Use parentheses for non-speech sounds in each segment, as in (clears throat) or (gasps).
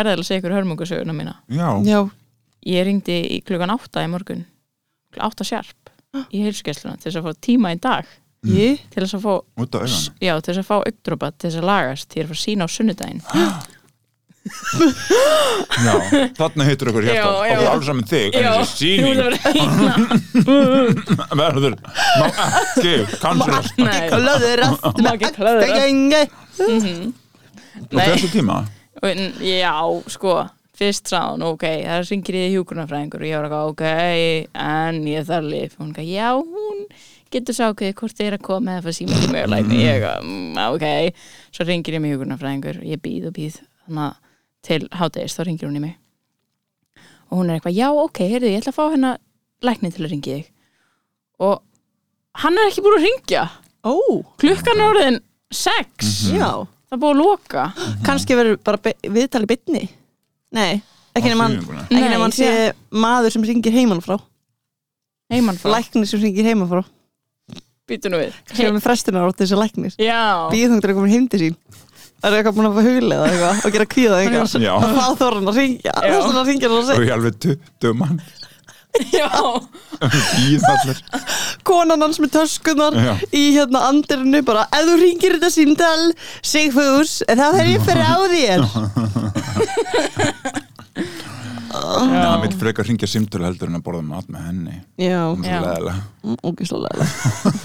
er það að segja ykkur hörmungasöguna mína? Já, Já, ég ringdi í klukkan átta í morgun. Klukkan átta sjarp. Í heilsugjæsluna til þess að fá tíma í dag. Ég til þess að fá, út af auðan já, til þess að fá augdrópa til þess að lagast. Til þess að fá sína á sunnudaginn. (gasps) Já, þarna heitur ykkur Já, hjarta já. og alls saman þig en þessi síning (laughs) verður má ekki kanslast Nei, Klöður má ekki klöðra Gengi og þessu tíma Já, sko Fyrst sá hún, ok, það ringir í hjúkunarfræðingur og ég var eitthvað, ok, en ég þarf lif. Hún eitthvað, já, hún getur sá okkur hvort þið er að koma eða fyrir síma tíma og lækni. Ég eitthvað, mm, ok. Svo ringir ég mig hjúkunarfræðingur og ég býð og býð þannig að til hádegis, þá ringir hún í mig. Og hún er eitthvað, já, ok, heyrðu, ég ætla að fá hennar lækni til að ringi þig. Og hann er ekki búin að ringja. Ó, Klukkan orðin sex. já Það er búin að loka. Kannski verður bara be- viðtali bytni Nei, ekki nema hann hann sé maður sem ringir heimann frá Heimann frá. Læknir sem ringir heimann frá Býtu nú við. Sem er með frestunar átt þessi læknir. Já. Býðhungdur er komin heim til sín. Það er eitthvað búin að fá huglega eitthvað og gera kvíða eitthvað. og þá þóra hann að ringja Já. þess að ringja hann og segja ég (laughs) konan hans með töskunar Já. í hérna andirinu bara ef þú ringir þetta símtal Sigfús þá fer ég fyrir á þér (laughs) (laughs) en það mitt frekar hringja simtölu heldur en að borða mat með henni Já, það er Já. leðilega ógislega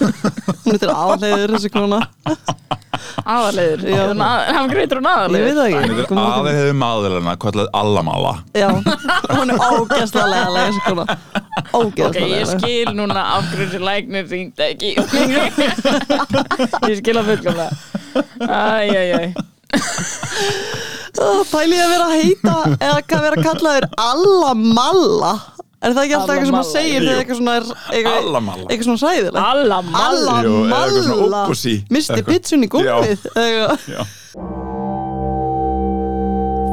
(laughs) Hún er til aðleiður þessi kona (laughs) Aðalegur. Já. Hann greitur hún Ég aðalegur. veit það ekki er Kom- aðeins hefur maðurlega kvallað allamala Já, (laughs) hún er ógeðslega leðilega þessi kona Ok, Ógeðslega ég leðilega skil núna af hverju þessi læknir ringdi ekki. ég skil að fullkomlega. Æj, æj, æj. Pælið að vera að heita eða hvað vera að kalla þér allamalla Er það ekki alltaf eitthvað sem maður Allamalla, segir þegar eitthvað svona er eitthvað, Allamalla. eitthvað svona sæðilegt Alla malla. Jú, eða eitthvað svona Allamalla óbúsí. Misti pitsun í. Já.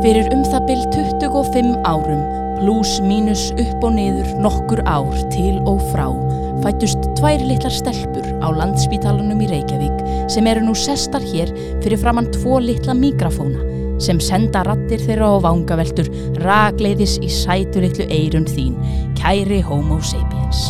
Fyrir um það bil 25 árum, pluss mínus upp og niður nokkur ár til og frá, fættust tvær litlar stelpur á landspítalanum í Reykjavík sem eru nú sestar hér fyrir framann tvo litla mikrofóna sem senda rattir þeirra á vangaveltur rakleiðis í sætu litlu eirun þín, kæri homo sapiens.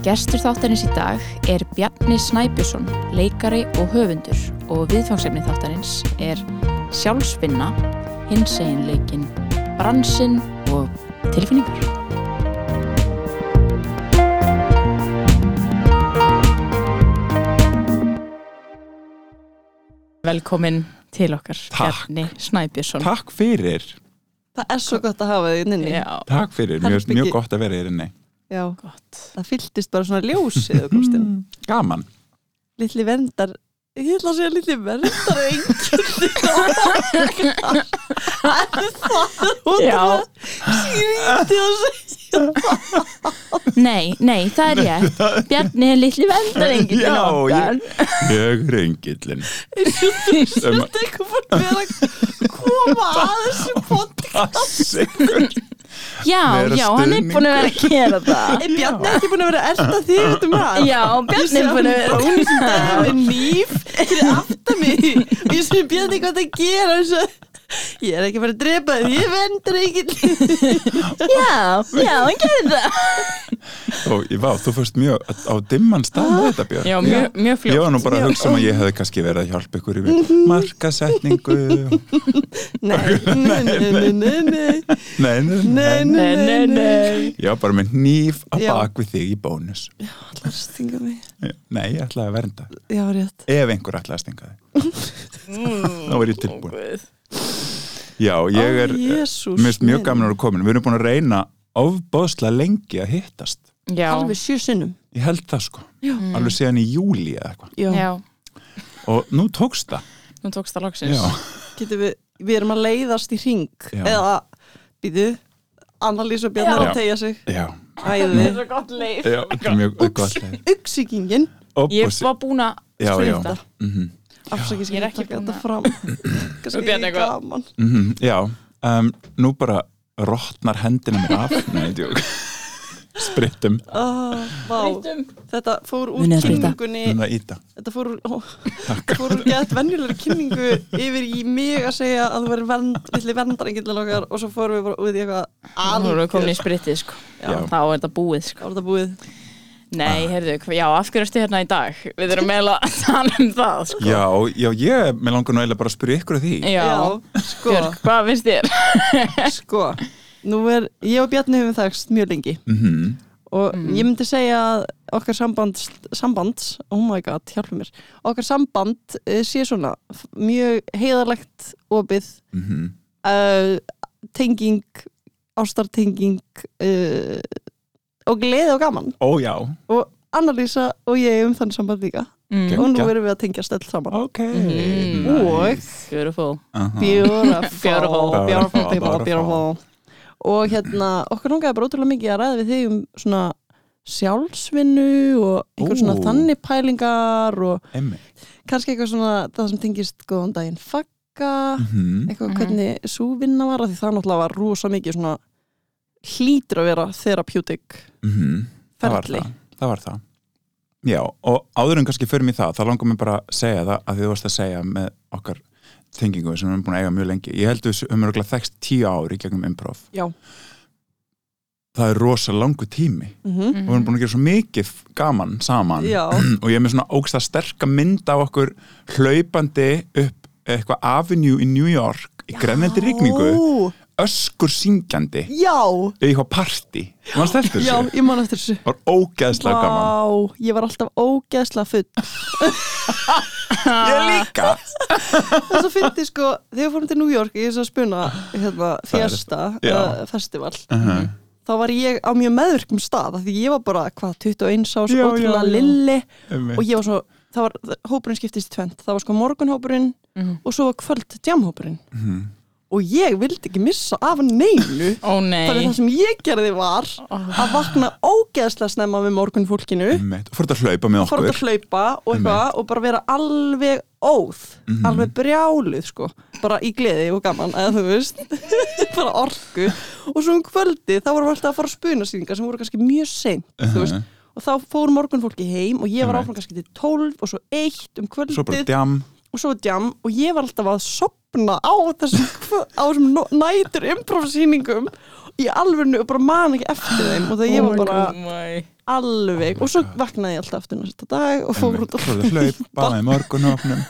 Gestur þáttarins í dag er Bjarni Snæbjörnsson, leikari og höfundur og viðfangsefni þáttarins er sjálfsvinna, hinseginleikin, bransinn og tilfinningar. Velkomin til okkar. Bjarni Snæbjörnsson. Takk fyrir Það er svo gott að hafa þig inni Já, Takk fyrir, mjög, mjög gott að vera hér inni Já, gott. það fylltist bara svona ljósið og komst inn. Gaman Lilli verndar Ég ætla að segja litli verndar engil Það er Já. skrítið að segja Nei, nei, það er rétt. Bjarni er litli vendarengin Já, okkar. Ég er engillin Þetta er eitthvað fyrir að koma að þessu podcast Já, Vera já, hann er búin að vera að gera það. Er Bjarni ekki búin að vera að elda þig út um að? Já, Bjarni er búin að vera Hún sem daginn með nýf fyrir aftan mig og ég sem Bjarni hvað það gera og svo (laughs) Ég er ekki bara að drepa þig, ég vendur ekki (laughs) Já, já, hann gerir það. og ég vá, þú fyrst mjög á dimman stað með þetta Björn Já, mjög, mjög Ég fljótt var nú bara að hugsa um að ég hefði kannski verið að hjálpa ykkur í markasetningu (laughs) Nei, nei, nei, nei, nei, nei, Nei, nei, nei, nei nei, nei, nei. Ég var bara með nýf að Já. bak við þig í bónus Allar stinga mig. Nei, ég ætlaði að vernda Já, rétt. Ef einhver ætlaði að stinga þig Þá er ég tilbúin. Já, ég er, mjög minn. gaman að vera komin Við erum búin að reyna ofbóðslega lengi að hittast Já, Alveg sjö sinnum. Ég held það sko, Já. alveg síðan í júli eða eitthvað Já. já, Og nú tókst það nú tókst það loksins Já, Getum við, við erum að leiðast í ring. Já. Eða, býðu, Annalísa Bjarnar Já. að tegja sig. já, Það er svo gott leið já þetta er mjög gott leið. Uxíkingin. Og- Ég og- var búin að Já, Afsakið Ég sem er ég ekki búin þetta að- fram. (laughs) Kannski ekki eitthvað? gaman. mhm, já um, Nú bara rottnar hendina mér af (laughs) Sprittum. Sprittum. Þetta fór úr kynningunni Þetta fór úr, (laughs) ó, þetta fór úr gett venjulegri kynningu yfir í mig að segja að þú verður vernd, villi verndarengill okkar og svo fórum við bara út í eitthvað við komin í spritið sko Já. Þá er þetta búið sko er búið Nei, heyrðu, hva- já, af hverju ertu hérna í dag? Við erum meðal að tala um það sko. Já, já, ég, mér langar nú eiginlega bara að spyrja ykkur að því. Já, sko, Björk, hvað finnst þér? (laughs) sko Nú er, ég og Bjarni hefum þekst mjög lengi. Mhm, og ég myndi segja að okkar samband, samband oh my god, hjálpa mér. Okkar samband uh, sé svona mjög heiðarlegt opið mhm. uh, tenging ástartenging uh, og gleði og gaman. Ó, já, og Annalísa og ég um þannig samband líka. Mm. og nú erum við að tengjast öll saman. Ok. Mhm. og Beautiful. Beautiful. Beautiful. beautiful. Og hérna, okkur langaði bara ótrúlega mikið að ræða við þig um svona sjálfsvinnu og einhver svona þannig pælingar og Einmitt. kannski eitthvað svona það sem tengist góðan daginn fagga Mhm. eitthvað Mhm. hvernig svo vinna var af því það náttúrulega var rosa mikið svona hlýtur að vera therapeutic Mhm. Það var ferli það, það var það Já, og áður en kannski fyrir mig það þá langar mér bara að segja það að þið varst að segja með okkar tengingu sem við erum búin að eiga mjög lengi Ég held við höfum örgulega þekst tíu ári gegnum improv Já. Það er rosa langu tími Mhm. og við erum búin að gera svo mikið gaman saman Já. og ég er með svona ógsta sterka mynd af okkur hlaupandi upp eitthvað avenue í New York í grænlendi rigningu, öskur syngjandi Já, í eitthvað party, mannst eftir já, þessu ég man eftir þessu. Það var ógeðslega gaman. Vá, ég var alltaf ógeðslega full. (laughs) Ég líka. (laughs) Og svo fyndi sko, þegar við fórum til New York í þess að spuna hérna, fjesta Já. eða festival. Uh -huh. þá var ég á mjög meðvirkum stað af því ég var bara, hvað, 21 ás Já, ótrúlega já, já. lilli. Og ég var svo, það var, hópurinn skiptist í tvent það var sko morgunhópurinn Mhm. og svo var kvöld jamhópurinn Mhm. Og ég vildi ekki missa af neinu. (laughs) Ó nei. Þannig það sem ég gerði var að vakna ógeðslega snemma með morgunfólkinu. Einmitt. og fór þetta að hlaupa með fór okkur. að hlaupa og eitthvað og bara vera alveg óð. Mhm. alveg brjáluð sko. Bara í gleði og gaman eða þú veist. (laughs) Bara orku. Og svo um kvöldi þá vorum við alltaf að fara að spunasýningar sem voru kannski mjög seint þú veist. Uh og þá fór morgunfólki heim og ég var áfram kannski til 12 og svo 1 um kvöldið svo bara djam og svo jam og ég var alltaf að sopna á þessum, á þessum nætur improv-sýningum í alvörnu og bara man ekki eftir þeim og þegar ég var bara my. alveg og svo vaknaði ég alltaf eftir næsta dag og fór út og fór þetta hlaup, baði (laughs) morgunofnum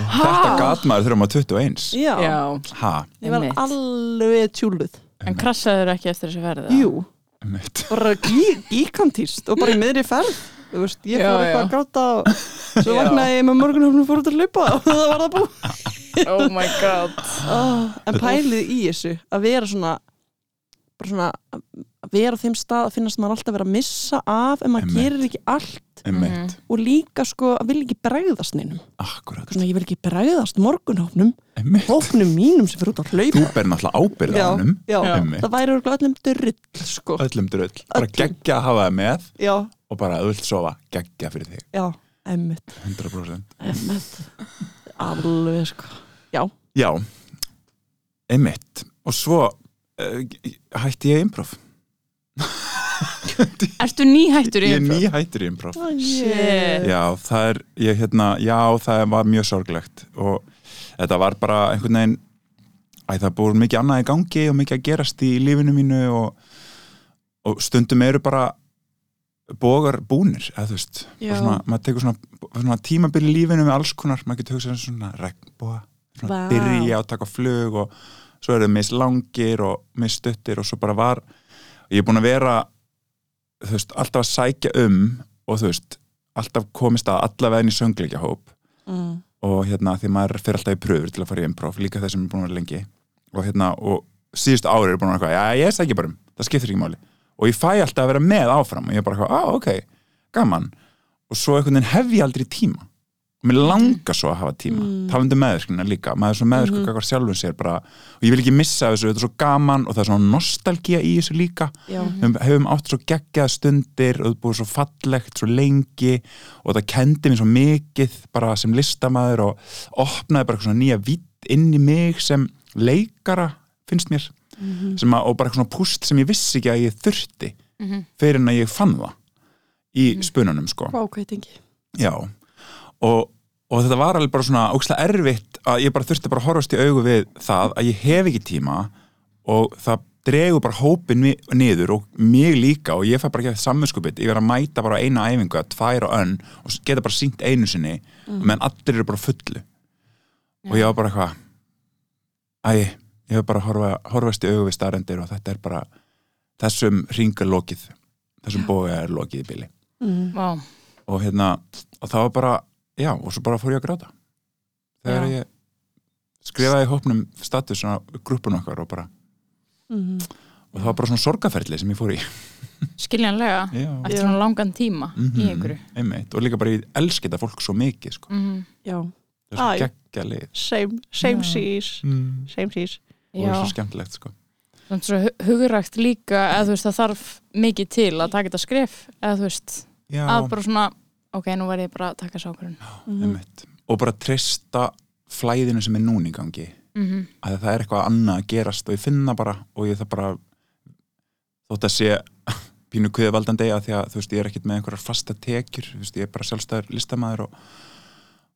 og þetta gat maður þegar maður 21 Já, Já, ha, ég var alveg tjúluð. En krassaður ekki eftir þessu ferði? Jú, bara gí- gíkantíst og bara í miðri ferð Þú veist, ég fór eitthvað að gráta og (laughs) svo vaknaði ég með morgunhöfnum fór út að hlaupa og það var það búið. (laughs) Oh my god. Oh, En pælið í þessu að vera svona bara svona að vera á þeim stað að finnast maður alltaf vera að missa af en maður gerir ekki allt. Einmitt, og líka sko að vil ekki bregðast neinum. Svona, ég vil ekki bregðast morgunhófnum hófnum mínum sem fyrir út að hlaupa. Þú ber náttúrulega ábyrð á Já, honum. það væri öllum drull sko. öllum drull. Bara geggja að hafa það með. Já, og bara vilt sofa, geggja fyrir þig. Já, emmitt 100% emmitt alveg sko. Já, já, einmitt. Og svo uh, hætti ég improv. (laughs) Ertu nýhættur í ég er improv? nýhættur í improv. Shit. Já, það er, ég hérna, já, það var mjög sorglegt. Og þetta var bara einhvern veginn, æ, það búið mikið annað í gangi og mikið að gerast í lífinu mínu og, og stundum eru bara bógar búnir eða þú veist, svona, maður tekur svona, svona tímabil í lífinu með alls konar maður getur hugsað um svona regnbóa svona Vá. byrja að taka flug og svo eru mislangir og misstuttir og svo bara var ég er búin að vera þú veist, alltaf að sækja um og þú veist, alltaf komist að allavega inn í söngleikjahóp mm. og hérna því maður fyrir alltaf í pröfur til að fara í improv, líka þess sem er búin að vera lengi og hérna, og síðustu ári er búin að vera eitthvað, já, ég sækja bara um, það skiptir ekki máli og ég fæ alltaf að vera með áfram. Og ég er bara ah, ok, gaman. Og svo einhvern veginn hef ég aldrei tíma. Og mér langar svo að hafa tíma. Mm. talandi um meðvirknina líka, maður svo meðvirkur mm -hmm. sjálfum sér bara, og ég vil ekki missa þessu, þetta er svo gaman og það er svona nostalgía í þessu líka. Já. við hefum átt svo geggjað stundir og það er búið svo fallegt, svo lengi. Og það kendi mér svo mikið bara sem listamæður og opnaði bara svona nýja vitt inn í mig sem leikara, finnst mér sem að, og bara eitthvað svona púst sem ég vissi ekki að ég þurfti fyrir en að ég fann það í spununum sko. Og, og þetta var alveg bara svona ógstlega erfitt að ég bara þurfti bara að horfast í augu við það að ég hef ekki tíma og það dregur bara hópin niður og mig líka og ég fæ bara ekki samvinskupið, ég verð að mæta bara eina æfingu að tvær og önn og geta bara sínt einu sinni mm. menn allir eru bara fullu. Og ég var bara eitthvað æ, ég hef bara horfa, horfast í augu við starendir og þetta er bara þessum ringar lokið. Þessum bóga er lokið í bili. Mm. Vá, og hérna og það var bara, já, og svo bara fór ég að gráta. Þegar Já. ég skrifaði í hópnum status á grúppun okkar og bara Mm. og það var bara svona sorgaferli sem ég fór í. Skiljanlega. Já, eftir svona langan tíma í Mhm, einhverju. einmitt, og líka bara ég elski þetta fólk svo mikið sko. mm Já, það er svo geggja lið same, same seas. Mm. Same seas og það er svo skemmtilegt sko. svo hu- hugrækt líka þú veist það þarf mikið til að taka þetta skref eða þú veist, já, að bara svona ok, nú verð ég bara að taka sákurinn Mhm. einmitt og bara treysta flæðinu sem er núna í gangi mm -hmm. að það er eitthvað annað að gerast og ég finna bara og ég það bara þótt að sé (laughs) pínu kviðvaldandi að því að þú veist ég er ekkert með einhverjar fasta tekjur þú veist ég er bara sjálfstæður listamæður og,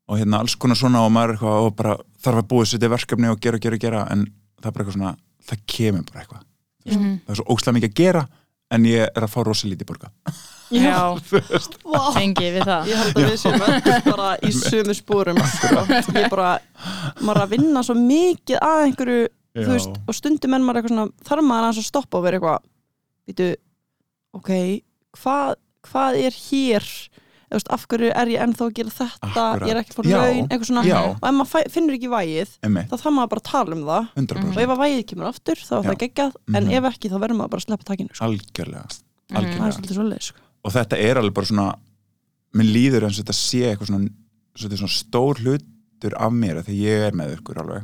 og hérna alls konar svona og maður er eitthvað og bara þarf að búið sér til verkefni og gera og gera og gera en það er bara eitthvað svona, það kemur bara eitthvað. Mhm. það er svo óslega mikið að gera en ég er að fá rosa lítið borga Já, (laughs) tengi við það. Ég held að við séum öll bara í sömu spórum. Ég bara, maður er að vinna svo mikið að einhverju þú veist, og stundum en maður er eitthvað svona þarf maður aðeins að stoppa og vera eitthvað ok hvað, hvað er hér veist, af hverju er ég ennþá að gera þetta Akkurat. ég er ekki Já. laun, eitthvað svona Já. og ef maður finnur ekki vægið Einmitt, þá þarf maður bara að tala um það 100% og ef að vægið kemur aftur þá er það geggjað en Mhm. ef ekki þá verður maður bara að sleppa takinu sko. algjörlega, Mhm. algjörlega. sko. og þetta er alveg bara svona minn líður eins og þetta sé eitthvað svona, svona, svona stór hlutur af mér því ég er með ykkur alveg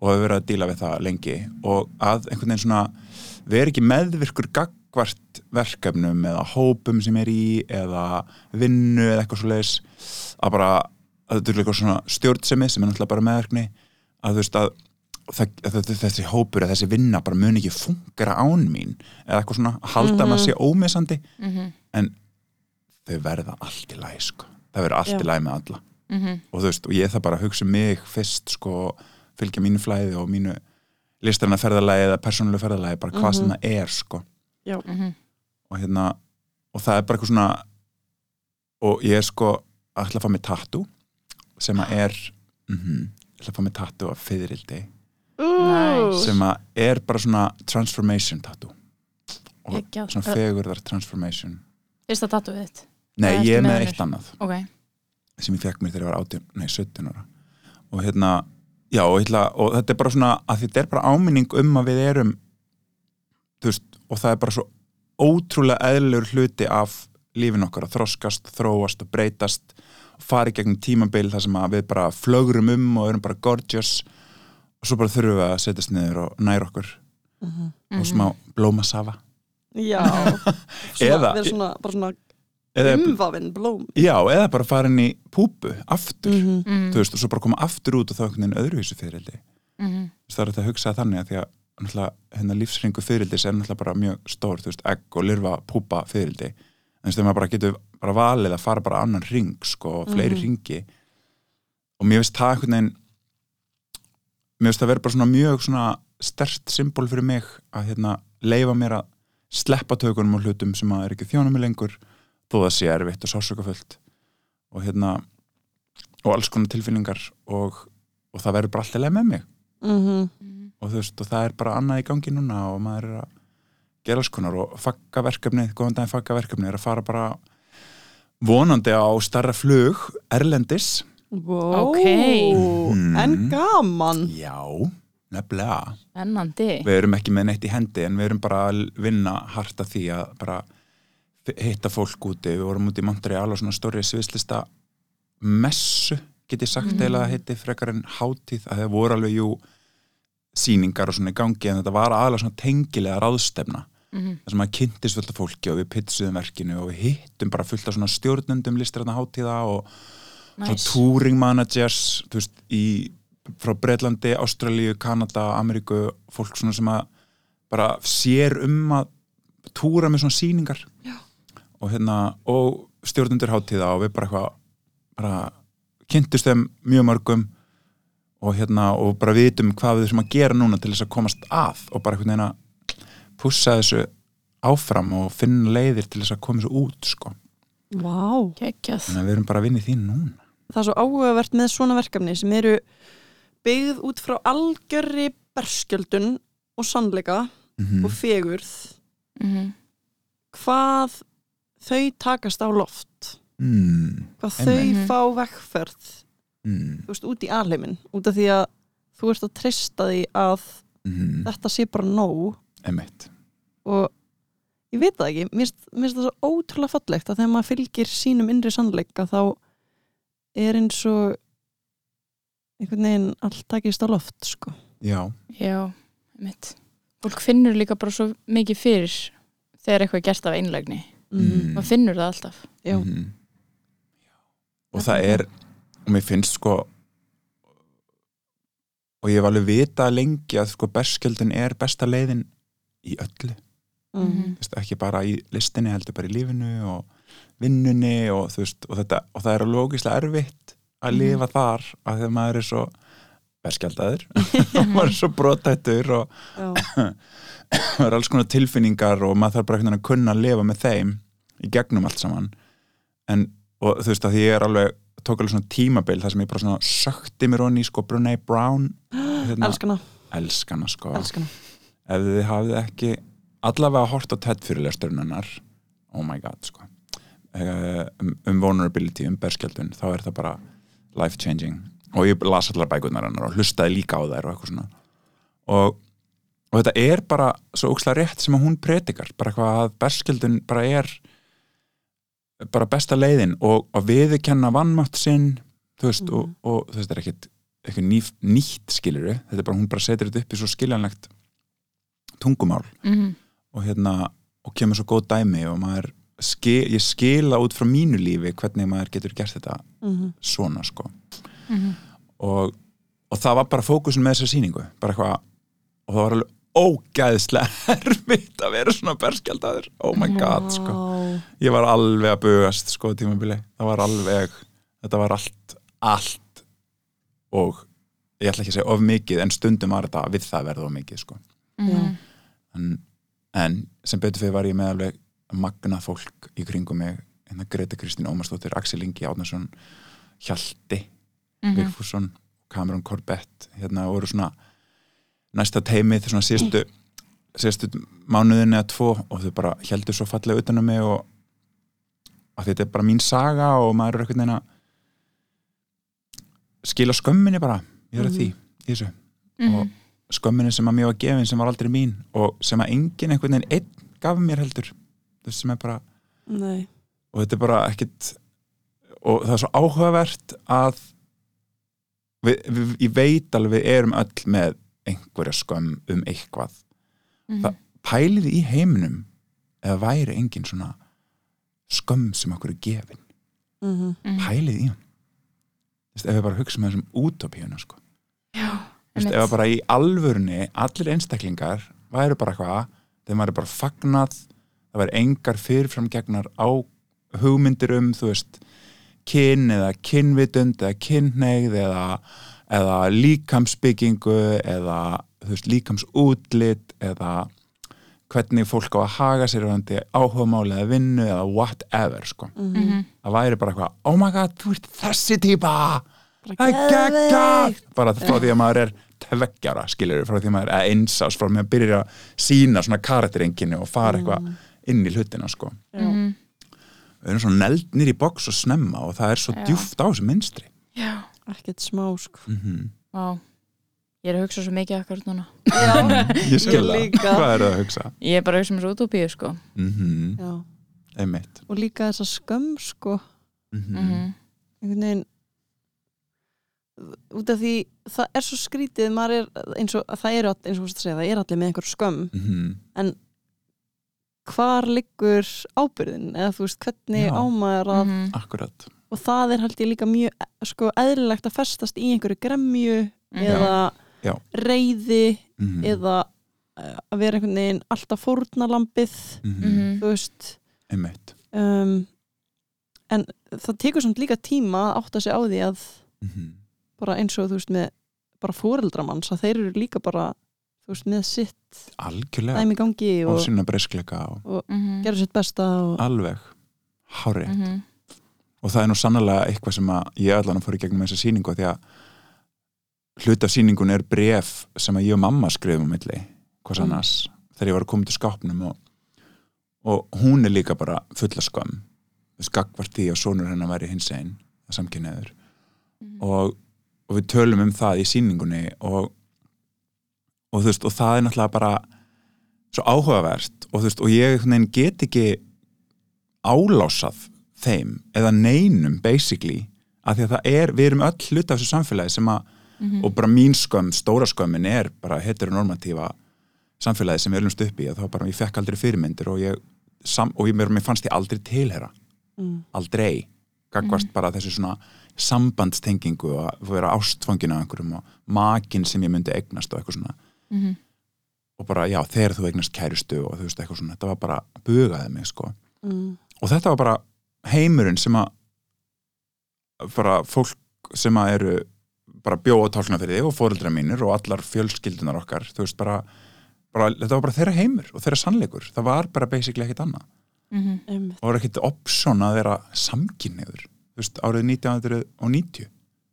og hefur verið að díla við það lengi og að einhvern veginn svona vera ekki meðvirkur gagvart verkefnum eða hópum sem er í eða vinnu eða eitthvað svo leis að bara, að þetta er eitthvað svona stjórnsemi sem er náttúrulega bara meðvirkni að þú veist að að þessi hópur eða þessi vinna bara mun ekki fungera án mín eða eitthvað svona, að halda Mhm. maður sé ómissandi Mhm, en þau verða allt í læg sko. það verður allt Já. í læg með alla mhm, og þú veist, og ég það bara hugsa um mig fyrst sko, fylgja mínu flæði og mínu listrana ferðalagi eða persónulegu ferðalagi, bara hvað sem Mhm. það er sko. Mhm. og hérna og það er bara eitthvað svona og ég er sko að ætla að fá mig tattoo sem að er mm ég ætla að fá mig tattoo af fyririldi Nice. sem að er bara svona transformation tattoo. Og Geggjað. svona fegurðar transformation. Fyrsta tattooið þitt? Nei, Hvað ég er með eitt annað. Ok, sem ég fekk mér þegar ég var 18, nei 17 ára. Og hérna, já og, ég ætla, og þetta er bara svona, að þetta er bara áminning um að við erum þú veist, og það er bara svo ótrúlega eðlur hluti af lífin okkar að þroskast, þróast og breytast og fara í gegnum tímabil þar sem að við bara flögrum um og erum bara gorgeous og svo bara þurfum við að setjast niður og næra okkur Mhm. og smá blómasafa. Já. (laughs) Svona, Eða- svona, bara svona eða, umvafinn blóm. Já, eða bara fara inn í púpu aftur, Mhm. Mhm, þú veist, og svo bara koma aftur út og þá einhvern veginn öðruvísu fyririldi mhm, það er þetta að hugsa þannig að því að hérna lífsringu fyririldis er náttúrulega bara mjög stór, þú veist, egg og lirfa púpa fyririldi, en þess að maður bara getur bara valið að fara bara annan ring sko, fleiri Mhm. ringi og mér finnst það einhvern veginn mér finnst það vera bara svona mjög svona stert symbol fyrir mig að hérna leifa mér að sleppa tökunum og hlutum sem að er ekki þjónum mig lengur þó það sé erfitt og sásökafullt og hérna og alls konar tilfinningar og, og það verður bara alltaf leið með mig. Mhm. Og þú veist, og það er bara annað í gangi núna og maður er að gera alls konar og fakka verkefni, góðan daginn fakka verkefni er að fara bara vonandi á starra flug erlendis Wow. Ok. Mhm. En gaman já, nefnilega Spennandi við erum ekki með neitt í hendi en við erum bara að vinna harta því að bara hitta fólk úti, við vorum úti í Montreal og svona stóri sviðslista messu, get ég sagt eða að heiti frekar en hátíð, að það voru alveg jú sýningar og svona í gangi en þetta var aðalega svona tengilega ráðstefna Mhm. þar sem að kynntist fullt af fólki og við pitsuðum verkinu og við hittum bara fullt af svona stjórnundum listræðna hátíða og Næs. svona touring managers þú veist, í, frá Breitlandi, Ástralíu, Kanada, Ameríku fólk svona sem að bara sér um að túra með svona sýningar Já. og hérna og stjórnundur hátíða og við bara eitthvað bara kynntust þeim mjög mörgum og hérna og bara vitum hvað við þurfum að gera núna til þess að komast að og bara einhvern veginn að pussa þessu áfram og finna leiðir til þess að koma þessu út sko. Vá. Geggjað. Þannig að við erum bara að vinna í því núna. Það er svo áhugavert með svona verkefni sem eru byggð út frá algjörri berskjöldun og sannleika mm og fegurð. Mhm. hvað þau takast á loft. Mm. hvað þau fá vekkferð Mm. þú veist, út í alheimin út af því að þú ert að treysta því að Mm. þetta sé bara nóg Emmett og ég veit það ekki, mér finnst- það svo ótrúlega fallegt að þegar maður fylgir sínum innri sannleika þá er eins og einhvern veginn allt takist á loft sko. Já, Já, mitt Fólk finnur líka bara svo mikið fyrir þegar eitthvað er gert af einlægni Mm. maður finnur það alltaf Já. Mhm. og það er og mér finnst sko og ég hef alveg vitað lengi að sko berskjöldin er besta leiðin í öllu, Mhm. Þú veist, ekki bara í listinni heldur bara í lífinu og vinnunni og veist og, þetta, og það er alveg ógeðslega erfitt að Mhm. lifa þar að þegar maður er svo berskjaldaður (laughs) og maður er svo brotættur og það (coughs) er alls konar tilfinningar og maður þarf bara að kunna að lifa með þeim í gegnum allt saman en, og þú veist að ég er alveg tók alveg svona tímabil þar sem ég bara svona sökti mér honni í sko Brunei Brown hérna, elskana, elskana sko. Elskana. Ef þið hafið ekki allavega hort á TED fyrirlesturnunar oh my god sko Eh, um, um vulnerability, um berskjaldun þá er það bara life changing og ég las allar bækunar hennar og hlustaði líka á þær og eitthvað svona. Og, og þetta er bara svo ókslega rétt sem að hún predikar bara eitthvað að berskjaldun bara er bara besta leiðin og að viðurkenna vannmátt sinn þú veist, og, og þú veist, þetta er ekkit eitthvað ný, nýtt skiluru þetta er bara, hún bara setur þetta upp í svo skiljanlegt tungumál. Mm og hérna, og kemur svo góð dæmi og maður, skil, ég skila út frá mínu lífi hvernig maður getur gert þetta Mhm. svona sko. -hmm. og, og það var bara fókusin með þessa sýningu. Bara eitthvað, og það var alveg ógæðslega (laughs) erfitt að vera svona berskjaldadur, oh my god sko. Ég var alveg að bugast sko tímabili, það var alveg þetta var allt, allt og ég ætla ekki að segja of mikið en stundum var þetta við það verða of mikið sko. Mhm. en, en sem betur fyrir var ég með alveg magnað fólk í kringum mig. Hérna Greta Kristín Ómarsdóttir, Axel Ingi Átnarsson Hjalti Mhm. Vigfússon, Cameron Corbett hérna voru svona næsta teimið svona síðustu síðustu mánuðin eða tvo og þau bara heldur svo fallega utan um mig og að þetta er bara mín saga og maður er einhvern veginn að skila skömminni bara ég er að því í þessu Mhm. og skömminni sem að mér var gefin sem var aldrei mín og sem að enginn einhvern veginn einn gaf mér heldur þess sem er bara Nei. og þetta er bara ekkit og það er svo áhugavert að við, við, ég veit alveg við erum öll með einhverja skömm um eitthvað Mhm. það- pæliði í heiminum eða væri engin svona skömm sem okkur er gefin Mhm. Mhm. pæliði í hann ef við bara hugsa með þessum útopíuna sko. Já, Vist, einmitt. ef að bara í alvörunni allir einstaklingar væru bara eitthvað þeim væri bara fagnað það væri engar fyrirfram gegnar á hugmyndir um þú veist kyn eða kynvitund eða kynneigð eða, eða líkamsbyggingu eða veist, líkamsútlit eða hvernig fólk á að haga sér varandi áhugamáli eða vinnu eða whatever sko. Mhm. það væri bara eitthvað, oh my god, þú ert þessi típa Bara það er geggjað bara frá því að maður er tveggjara skilur, frá því að maður er einsás frá því að byrja að sína svona karakterenginni og fara eitthvað inn í hlutina sko. Já. Mhm. við erum svona neldnir í box og snemma og það er svo Já. djúft á þessu minstri Já, ekkert smá sko. Mm vá. Ég er að hugsa svo mikið akkur núna. Já, (laughs) ég skil Ég það, líka. hvað er það að hugsa? Ég er bara að hugsa um þessu utopíu sko. Mm já. einmitt. Og líka þessa skömm sko. Mm Mhm. einhvern veginn út af því það er svo skrítið maður er eins og það all- eins og þú segja það er allir með einhver skömm. Mhm. hvar liggur ábyrðin eða þú veist hvernig Já. ámaður að Mhm. akkurat og það er held ég líka mjög sko eðlilegt að festast í einhverju gremju Mhm. eða Já. reyði mm eða eh, að vera einhvern veginn alltaf fórnalambið Mhm. þú veist um, en það tekur samt líka tíma að átta sig á því að Mhm. bara eins og þú veist með bara fóreldramanns að þeir eru líka bara þú veist með sitt algjörlega dæmi í gangi og og, sína breyskleika og Mhm. gera sitt besta og, alveg hári Mhm. Og það er nú sannlega eitthvað sem að ég allan fór í gegnum þessa sýningu því að hluta af sýningun er bref sem að ég og mamma skrifum milli hvers Mm. annars þegar ég var að koma til skápnum og, og hún er líka bara fulla skam skakvart því að sonur hennar væri hins einn samkynniður Mhm. og, og við tölum um það í sýningunni og, og þú veist og það er náttúrulega bara svo áhugavert og þú veist og ég get ekki álásað þeim eða neinum basically að því að það er, við erum öll hluta af þessu samfélagi sem að, Mhm. og bara mín skömm, stóra skömmin er bara heteronormatífa samfélagi sem við erum upp í að þá bara ég fekk aldrei fyrirmyndir og ég, sam, og ég, mér, fannst ég aldrei tilhera mm, aldrei gagvast bara þessu svona sambandstengingu og að vera ástfangin af einhverjum og makin sem ég myndi eignast og eitthvað svona. Mhm. og bara já, þegar þú eignast kærustu og þú veist eitthvað svona, þetta var bara bugaði mig sko. Mm, og þetta var bara heimurinn sem að bara fólk sem að eru bara bjóða tálkna fyrir þig og fóreldra mínir og allar fjölskyldunar okkar þú veist bara, bara, þetta var bara þeirra heimur og þeirra sannleikur, það var bara basically ekkit annað Mhm. einmitt. og var ekkit option að vera samkynniður þú veist, árið 1990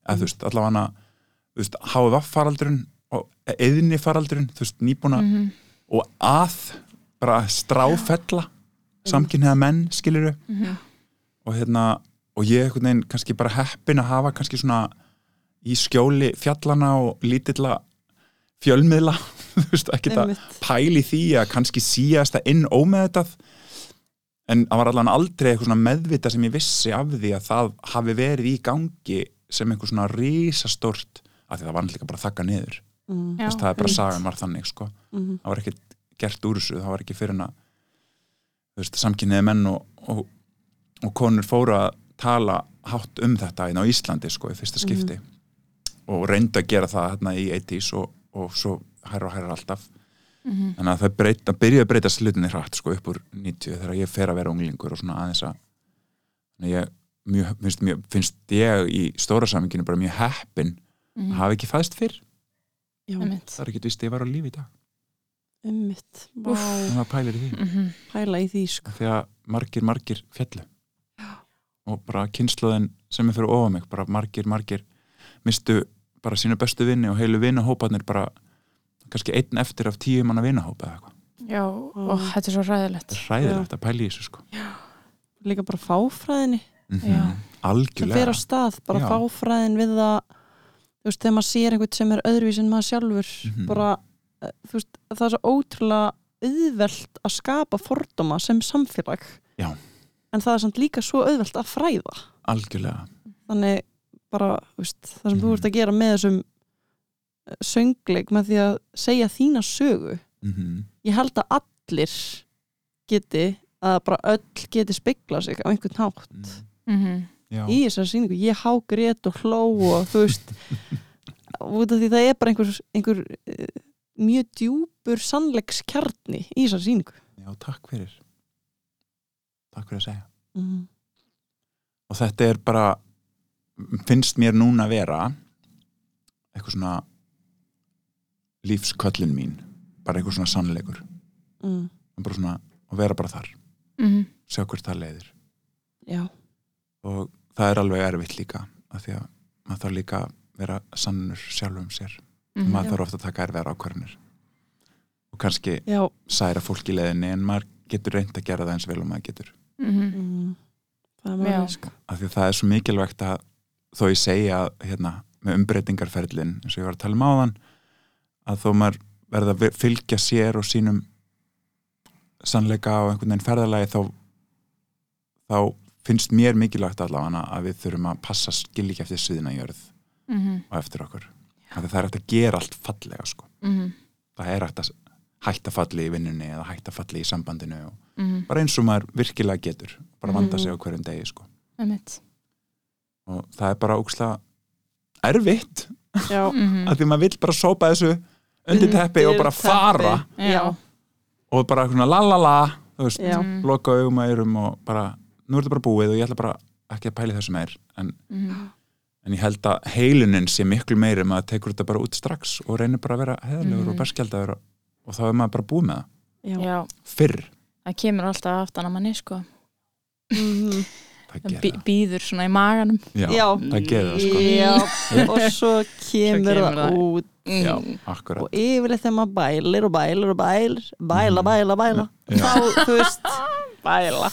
eða þú veist, allavega þú veist, HVF faraldurinn og eðni faraldurinn, þú veist, nýbúna Mhm. og að bara stráfella samkynniða menn, skilur Mhm. Og hérna, og ég einhvern veginn kannski bara heppin að hafa kannski svona í skjóli fjallana og lítilla fjölmiðla (laughs) þú veist, ekki það pæli því að kannski síast það inn ómeðvitað. En það var allan aldrei eitthvað svona meðvita sem ég vissi af því að það hafi verið í gangi sem einhver svona risastórt af því það var líka bara að þakka niður. Mm, Þess, það er bara sagan var þannig sko. mm, það var ekkert gert úr þessu það var ekki fyrir að þú veist, samkynniði menn og, og, og konur fóru að tala hátt um þetta inn á Íslandi sko, í fyrsta skipti. Og reyndu að gera það hérna í 80s og, og svo hærra og hærra alltaf. Mhm. þannig að það breyta, byrjaði að breyta slutinni hratt sko, upp úr 90 þegar ég fer að vera unglingur og svona aðeins að þannig að ég mjög, finnst, mjög, finnst ég í stóra saminginu bara mjög heppin Mhm. að hafa ekki fæðst fyrr. Já, það er ekki vist að ég var á lífi í dag. En það pælir í því. Mhm. pæla í því sko. Því að margir, margir fjallu og bara kynsluðin sem er fyrir ofa mig, bara margir, margir mistu bara sínu bestu vinni og heilu vinnahópanir bara kannski einn eftir af tíu manna vinnahópa eða eitthvað. Já, og þetta er svo ræðilegt er hræðilegt að pæla í þessu sko. Líka bara fáfræðinni. Mm Já. sem algjörlega fer á stað, bara Já. fáfræðin við það þú veist, þegar maður sér einhvern sem er öðruvís en maður sjálfur Mhm. bara, eh, þú veist, það er svo ótrúlega auðvelt að skapa fordóma sem samfélag. Já. En það er samt líka svo auðvelt að fræða. Algjörlega. Þannig bara, þú veist, það sem þú Mhm. ert að gera með þessum eh, söngleik með því að segja þína sögu. Mm ég held að allir geti að bara öll geti speikla sig á einhvern hátt. Mhm. já, í þessari sýningu, ég há grét og hló og þú veist (laughs) út af því það er bara einhver, einhver eh, mjög djúpur sannleikskjarni í þessari sýningu. Já, takk fyrir takk fyrir að segja mm. og þetta er bara finnst mér núna að vera eitthvað svona lífsköllin mín bara eitthvað svona sannleikur Mm. bara svona, og vera bara þar Mhm. sjá hvert það leiðir já, og það er alveg erfitt líka af því að maður þarf líka að vera sannur sjálfum sér Mhm. maður Já. þarf ofta að taka erfiðar ákvarðanir og kannski já særa fólk í leiðinni en maður getur reynd að gera það eins vel og maður getur Mhm. mm, það er Já. maður sko af því að það er svo mikilvægt að þó ég segja hérna, með umbreytingarferlin eins og ég var að tala um áðan að þó maður verða að fylgja sér og sínum sannleika og einhvern veginn ferðalagi þá, þá finnst mér mikilvægt allavega að við þurfum að passa skil ekki eftir sviðina jörð Mhm. og eftir okkur af því það er hægt að gera allt fallega sko. Mhm. það er hægt að hætta falli í vinnunni eða hætta falli í sambandinu og Mhm. bara eins og maður virkilega getur bara vanda Mhm. sig á hverjum degi sko. Og það er bara ókslega erfitt já, (laughs) Mhm. af því maður vill bara sópa þessu undir teppi og bara fara já, og bara svona la la la þú veist, já, Mhm. loka augum og eyrum og bara, nú er þetta bara búið og ég ætla bara ekki að pæli þessu meir en, en ég held að heilunin sé miklu meiri maður tekur þetta bara út strax og reynir bara að vera heðalegur Mhm. og berskjaldagur og, og þá er maður bara búið með það. Já. Já, fyrr, það kemur alltaf aftan að manni sko. Mhm. (laughs) það bí- það. býður svona í maganum. Já, Já. það gerir það sko. Já, (laughs) og svo kemur, kemur það það. út. Já, akkurat. Og yfirleitt þegar maður bælir og bælir og bælir bæla, Mhm. bæla, bæla Já. þá, þú veist, (laughs) Bæla.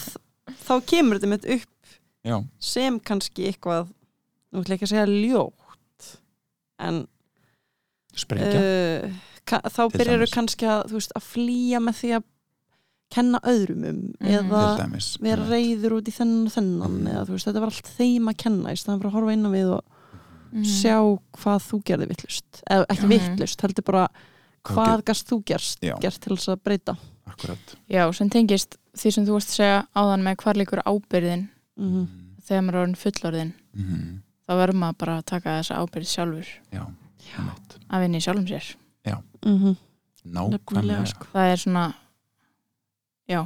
þá kemur þetta mitt upp já, sem kannski eitthvað nú ætla ég ekki að segja ljótt en sprengja. uh, þá byrjar dæmis. kannski að, veist, að flýja með því að kenna öðrum um Mhm. eða dæmis vera reyður út í þennan og þennan Mhm. eða veist, þetta var allt þeim að kenna í staðan fyrir að horfa inn á við og Mhm. sjá hvað þú gerði vittlust eða ekki Já. vittlust, heldur bara Hvað hvað gast þú gerst, Já. gert til þess að breyta akkurat Já, sem tengist því sem þú varst að segja áðan með hvar líkur ábyrðin mm þegar maður er orðin fullorðin Mhm. þá verður maður bara að taka þessa ábyrð sjálfur já, einmitt. að vinna í sjálfum sér -hmm. nákvæmlega sko. það er svona já,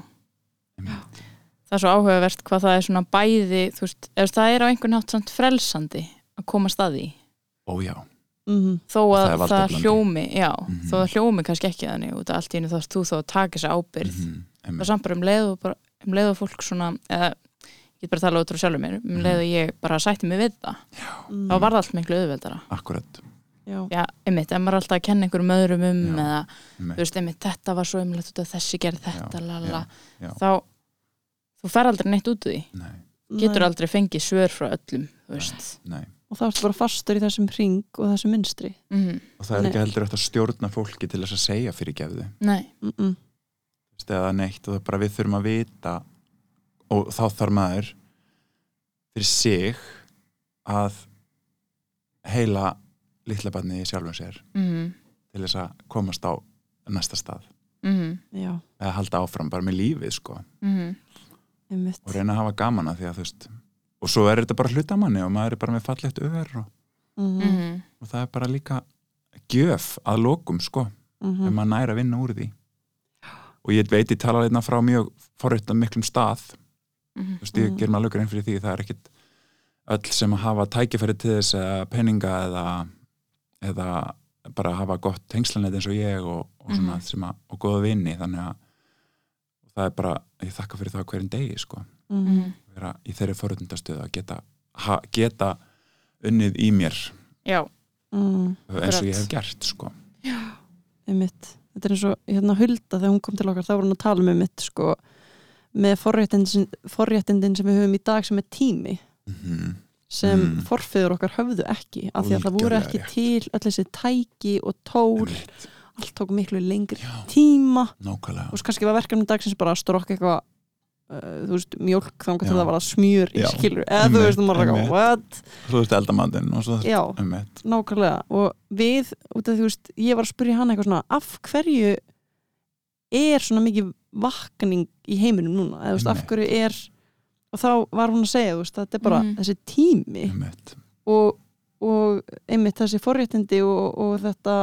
Einmitt. það er svo áhugavert hvað það er svona bæði þú veist, það er á einhvern nátt samt frelsandi að koma staði ó já, Mm þó Það að það, valdeflandi. hljómi já, Mhm. þó að hljómi kannski ekki þannig út af allt í einu þá ert þú þá að taka þessa ábyrð Mhm, það er samt bara um leið og, bara, um leið og fólk svona eða, ég get bara að tala út frá sjálfum mér um Mhm. leið og ég bara sætti mig við það -hmm. þá var það allt miklu auðveldara akkurat Já, einmitt, ef maður er alltaf að kenna einhverjum öðrum um Já, eða, einmitt. þú veist, einmitt, þetta var svo af þessi gerð þetta, lala þá, þú fer aldrei neitt út úr því. Nei, getur Nei. aldrei fengið svör frá öllum þú veist. nei. Og þá ertu bara fastur í þessum ring og þessum minstri mm og það er Nei. ekki heldur að stjórna fólki til þess að segja fyrir gefðu. Nei, mm -mm. eða neitt og það er bara við þurfum að vita og þá þarf maður fyrir sig að heila litla barni í sjálfum sér mm til þess að komast á næsta stað. -hmm. Já, eða halda áfram bara með lífið sko. Mm einmitt. Og reyna að hafa gaman að því að þú veist og svo er þetta bara hluta manni og maður er bara með fallegt öður og, mm -hmm. og það er bara líka gjöf að lokum sko -hmm. ef maður næri að vinna úr því. Og ég veit ég tala einna frá mjög forréttan miklum stað. Þú veist, ég Mhm. ger maður alveg einn fyrir því það er ekkit öll sem að hafa tækifæri til þess eða peninga eða, eða bara hafa gott tengslanett eins og ég og, og svona Mhm. sem að, og góða vinni þannig að það er bara, ég þakka fyrir það hverjum degi sko, -hmm. vera í þeirri forréttindastöðu að geta, ha, geta unnið í mér. Já, mm. eins og ég hef gert sko. Einmitt. Þetta er eins og hérna Hulda þegar hún kom til okkar þá var hún að tala með mitt sko með forréttindin, sem við höfum í dag sem er tími. Mm sem Mm. forfeður okkar höfðu ekki af því að það voru ekki rétt. til öll þessi tæki og tól Einmitt. allt tók miklu lengri Já. tíma nákvæmlega og svo kannski var verkefni dagsins bara að strokka eitthvað uh, þú veist, mjólk þá Já. það var að smjör í Já. skilur eða þú veist, þú maður einmitt. eitthvað, what? svo þú veist eldamandinn og svo Já, um nákvæmlega og við, út af því, þú veist, ég var að spyrja hann eitthvað svona, af hverju er svona mikið vakning í heiminum núna, eða þú veist, af Einmitt. hverju er og þá var hún að segja, veist, þetta er bara Mhm. þessi tími einmitt og, og einmitt þessi forréttindi og, og þetta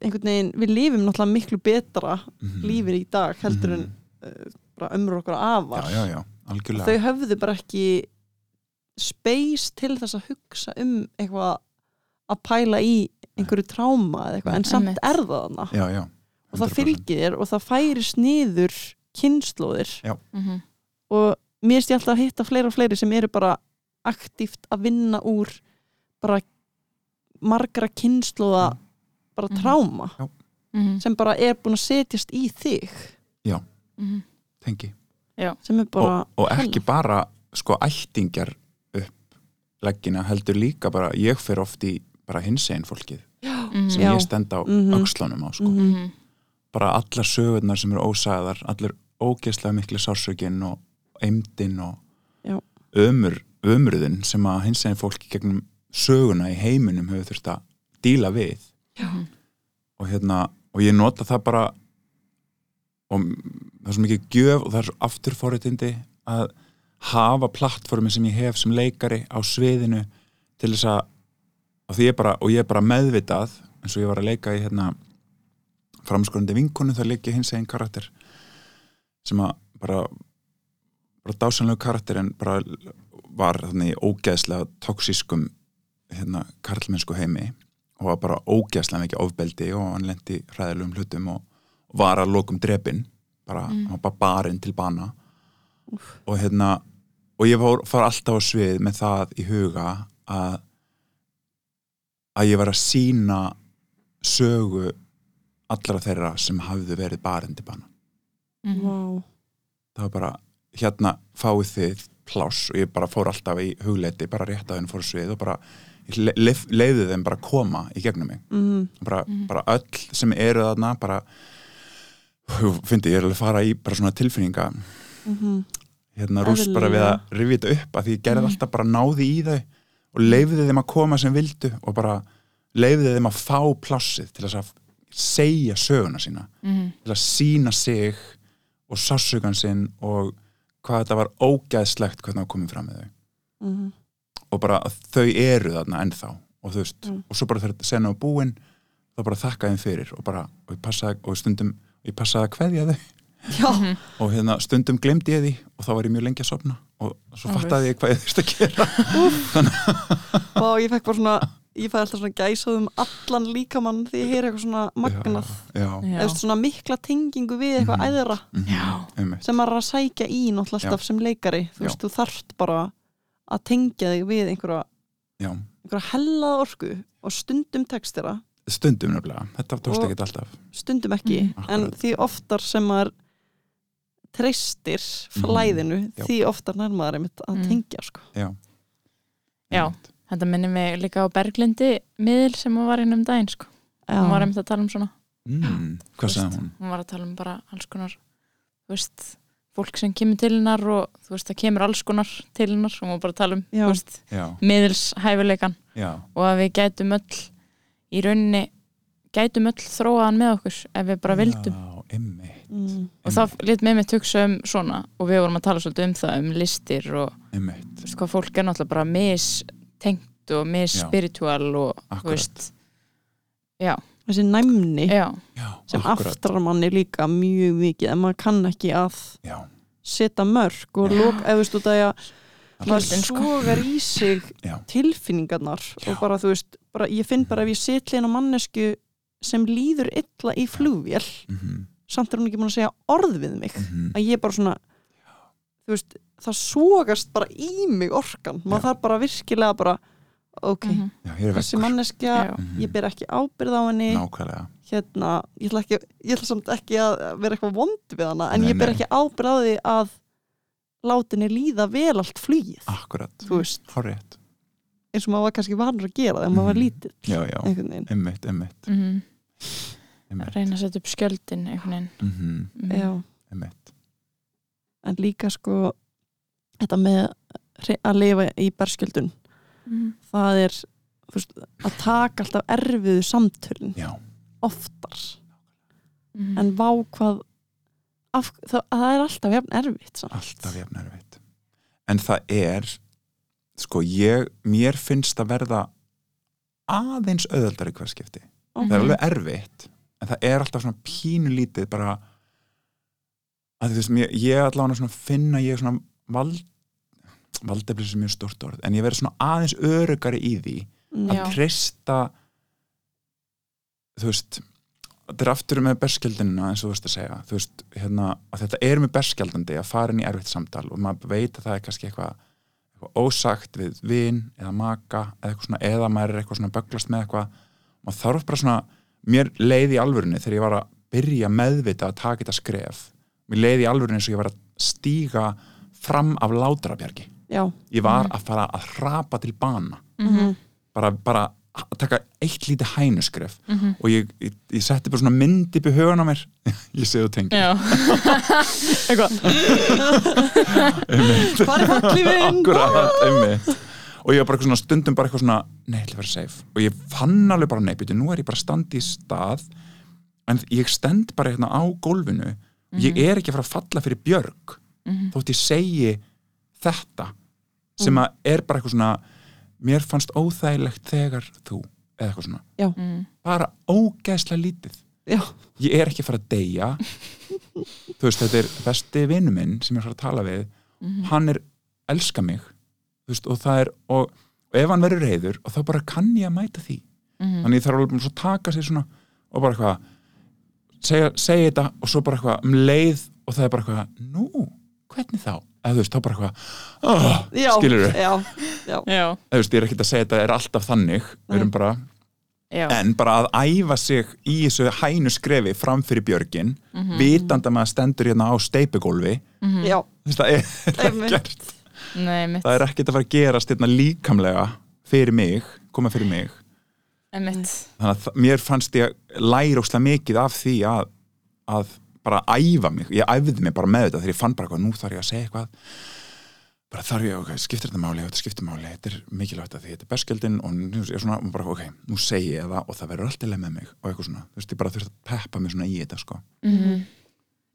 einhvern veginn, við lifum náttúrulega miklu betra Mhm. lífið í dag heldur en Mhm. uh, bara ömur okkur afar já, já, já, algjörlega þau höfðu bara ekki space til þess að hugsa um eitthvað að pæla í einhverju tráma eða eitthvað, en samt er það þarna já, já, og það 100%. fylgir og það færi sniður kynnslóðir Mhm. Og mér finnst ég alltaf að hitta fleiri og fleiri sem eru bara aktíft að vinna úr bara margra kynnslóða bara Mhm. tráma Mhm. sem bara er búin að setjast í þig Mhm. tengi sem er bara og, og ekki bara sko ættingjar upp leggina heldur líka bara ég fer oft í bara hinsegin fólkið Mhm. sem Já. ég stend á Mhm. öxlunum á sko. Mhm. Mhm. bara allar sögurnar sem eru ósæðar allir ógeðslega miklu sársökin og eimdin og Já. ömur, ömurðin sem að hinsegin fólki gegnum söguna í heiminum hefur þurft að díla við Mhm. og hérna og ég nota það bara og það er svo mikið gjöf og það er svo afturforréttindi að hafa plattformi sem ég hef sem leikari á sviðinu til þess að og, því ég bara, og ég er bara meðvitað eins og ég var að leika í hérna framskorandi vinkonu þar leik ég hins egin karakter sem að bara bara dásanlegu karakter en bara var þannig ógeðslega toksískum hérna karlmennsku heimi og var bara ógeðslega mikið ofbeldi og hann lendi hræðilegum hlutum og var að lokum drepin bara, Mm. hann var bara barinn til bana og hérna og ég fór, fór alltaf á svið með það í huga að að ég var að sína sögu allra þeirra sem hafðu verið barinn til bana Mhm. Vá. það var bara, hérna fáið þið pláss og ég bara fór alltaf í hugleiti bara rétt að henni fór svið og bara le leif- leiði þeim bara koma í gegnum mig Mhm. bara, Mhm. bara öll sem eru þarna bara fyndi ég er alveg að fara í bara svona tilfinninga Mhm. hérna rúst bara við að rifja þetta upp að því ég gerði Mhm. alltaf bara náði í þau og leiði þeim að koma sem vildu og bara leiði þeim að fá plássið til að segja söguna sína Mhm. til að sína sig og sásugan sinn og hvað þetta var ógæðslegt hvernig það komið fram með þau. Mhm. og bara þau eru þarna ennþá og þú veist, Mm. og svo bara þegar þetta sena á búin þá bara þakka þeim fyrir og bara, og ég passaði, og stundum ég passaði að kveðja þau. Já, og hérna stundum glemdi ég því og þá var ég mjög lengi að sopna og svo fattaði ég hvað ég þurfti að gera. Og ég fekk bara svona ég fæði alltaf svona gæsað um allan líkamann því ég heyri eitthvað svona magnað eða svona mikla tengingu við eitthvað Mhm. æðra mhm, Já. einmitt. sem maður er að sækja í náttúrulega alltaf sem leikari þú Já. veist, þú þarft bara að tengja þig við einhverja, já, einhverja hellað orku og stundum tekstira, stundum nefnilega þetta tókst ekki alltaf stundum ekki Mhm. en Akkurat. því oftar sem maður treystir flæðinu Já. því oftar nær maður einmitt að Mhm. tengja sko. já, Já. Þetta minnir mig líka á Berglindi miðil sem hún var inn um daginn sko. Já. Hún var einmitt að tala um svona. Mm, hvað sagði hún? Hún var að tala um bara alls konar veist, fólk sem kemur til hennar og þú veist, það kemur alls konar til hennar og hún var bara að tala um veist, já, miðilshæfileikan já, og að við gætum öll í rauninni gætum öll þróaðan með okkur ef við bara vildum. Já, einmitt, mm. og þá lét með mig hugsa um svona og við vorum að tala svolítið um það um listir og einmitt. veist hvað fólk er náttúrulega bara mistengt og misspiritual og þú veist já, þessi næmni já, sem akkurat, aftrar manni líka mjög mikið en maður kann ekki að já, setja mörg og lók, ef þú veist út að maður Gildin, sko. sogar í sig (laughs) Já. tilfinningarnar Já. og bara þú veist, bara, ég finn bara ef ég set hlýna mannesku sem líður illa í flugvél mhm, samt er hún ekki búin að segja orð við mig. Mhm, að ég bara svona þú veist, það sogast bara í mig orkan, maður Já. þarf bara virkilega bara ok, mhm, já, hér er þessi manneskja já. Mhm. ég ber ekki ábyrð á henni nákvæmlega, hérna, ég ætla, ekki, ég ætla samt ekki að vera eitthvað vond við hana en Nei, ég ber nei. ekki ábyrð á því að látinni líða vel allt flugið akkurat þú veist, hárétt, eins og maður var kannski vanur að gera þegar maður var Mhm. lítill já, já, einmitt, einmitt, Mhm. einmitt. reyna að setja upp skjöldin einhvern veginn Mhm, Mhm. Já, einmitt en líka sko þetta með að lifa í berskjöldun Mhm. það er veist, að taka alltaf erfiðu samtölin já, oftar Mhm. en vá hvað af, það, það er alltaf jafn erfitt samt. alltaf jafn erfitt en það er sko ég, mér finnst að verða aðeins auðvöldari hver skipti Ok. það er alveg erfitt en það er alltaf svona pínulítið bara að þú veist, ég allavega svona finna ég svona vald valdefli sem mjög stórt orð en ég verði svona aðeins örugari í því að treysta þú veist þetta er aftur með berskjaldinina eins og þú veist að segja. Þú veist, hérna, að þetta er með berskjaldandi að fara inn í erfitt samtal og maður veit að það er kannski eitthvað eitthvað ósagt við vin eða maka eða, svona, eða maður er eitthvað svona böglast með eitthvað. Maður þarf bara svona, mér leiði í alvörunni þegar ég var að byrja meðvita að taka þetta skref. Mér leiði í alvörunni eins og ég var að stíga fram af látrabjargi já, ég var að fara að hrapa til bana. Mhm. bara, bara að taka eitt lítið hænuskref Mhm. og ég, ég, ég setti bara svona mynd upp í hugan á mér. (laughs) Ég sé þú tengi. (laughs) Eitthvað. (laughs) Hvað er akkurat, einmitt. Og ég var bara stundum bara eitthvað svona nei, þetta verður safe. Og ég fann alveg bara nei, byrju, nú er ég bara standi í stað en ég stend bara hérna á gólfinu ég er ekki að fara að falla fyrir björg þótt ég segi þetta sem að er bara eitthvað svona mér fannst óþægilegt þegar þú eða eitthvað svona, já, Mm. bara ógeðslega lítið. Já, ég er ekki að fara að deyja. Þú veist, þetta er besti vinnu minn sem ég er að fara að tala við. Hann er, elska mig. Þú veist, og það er, og, og ef hann verður reyður og þá bara kann ég að mæta því. Mhm. þannig ég þarf alveg að taka sér svona og bara eitthvað segja, segja þetta og svo bara eitthvað um leið og það er bara eitthvað, nú, hvernig þá eða þú veist, þá bara eitthvað oh, skilur við, já, já, Já, þú veist, ég er ekkert að segja þetta er alltaf þannig, við erum bara já. En bara að æfa sig í þessu hænu skrefi fram fyrir björgin Mhm. vitandi að maður stendur hérna á steipugólfi Þú veist, það er Einmitt. ekkert Nei, mitt, það er ekkert að fara að gerast hérna líkamlega fyrir mig, koma fyrir mig. Mitt þannig að mér fannst ég læra óslega mikið af því að, að bara æfa mig, ég æfði mig bara með þetta þegar ég fann bara hvað, nú þarf ég að segja eitthvað. Bara þarf ég, ok, skiptir þetta máli? Þetta skiptir máli, þetta er mikilvægt að því þetta er berskjöldin og nú er svona, bara, ok, nú segi ég það og það verður alltaf leið með mig og eitthvað svona, þú veist, ég bara þurft að peppa mig svona í þetta, sko. Mhm.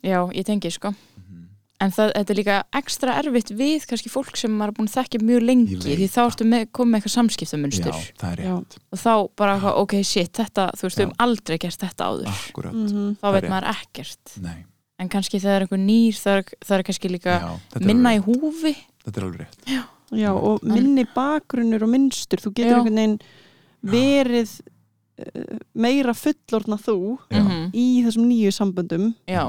Já, ég tengi sko En það, þetta er líka ekstra erfitt við kannski fólk sem maður er búin að þekkja mjög lengi því þá ertu með, komið með eitthvað samskiptamunstur. Já, það er Já. rétt, og þá bara eitthvað, ok, shit, þetta þú veist, við Já. höfum aldrei gert þetta áður. Akkurat mhm, þá það er veit maður ekkert. Nei, en kannski þegar einhver nýr það er, það er kannski líka já, er minna í húfi. Þetta er alveg rétt. Já, og minni bakgrunnur og mynstur, þú getur Já. einhvern veginn verið meira fullorna þú Já. Mhm. í þessum nýju samböndum Já,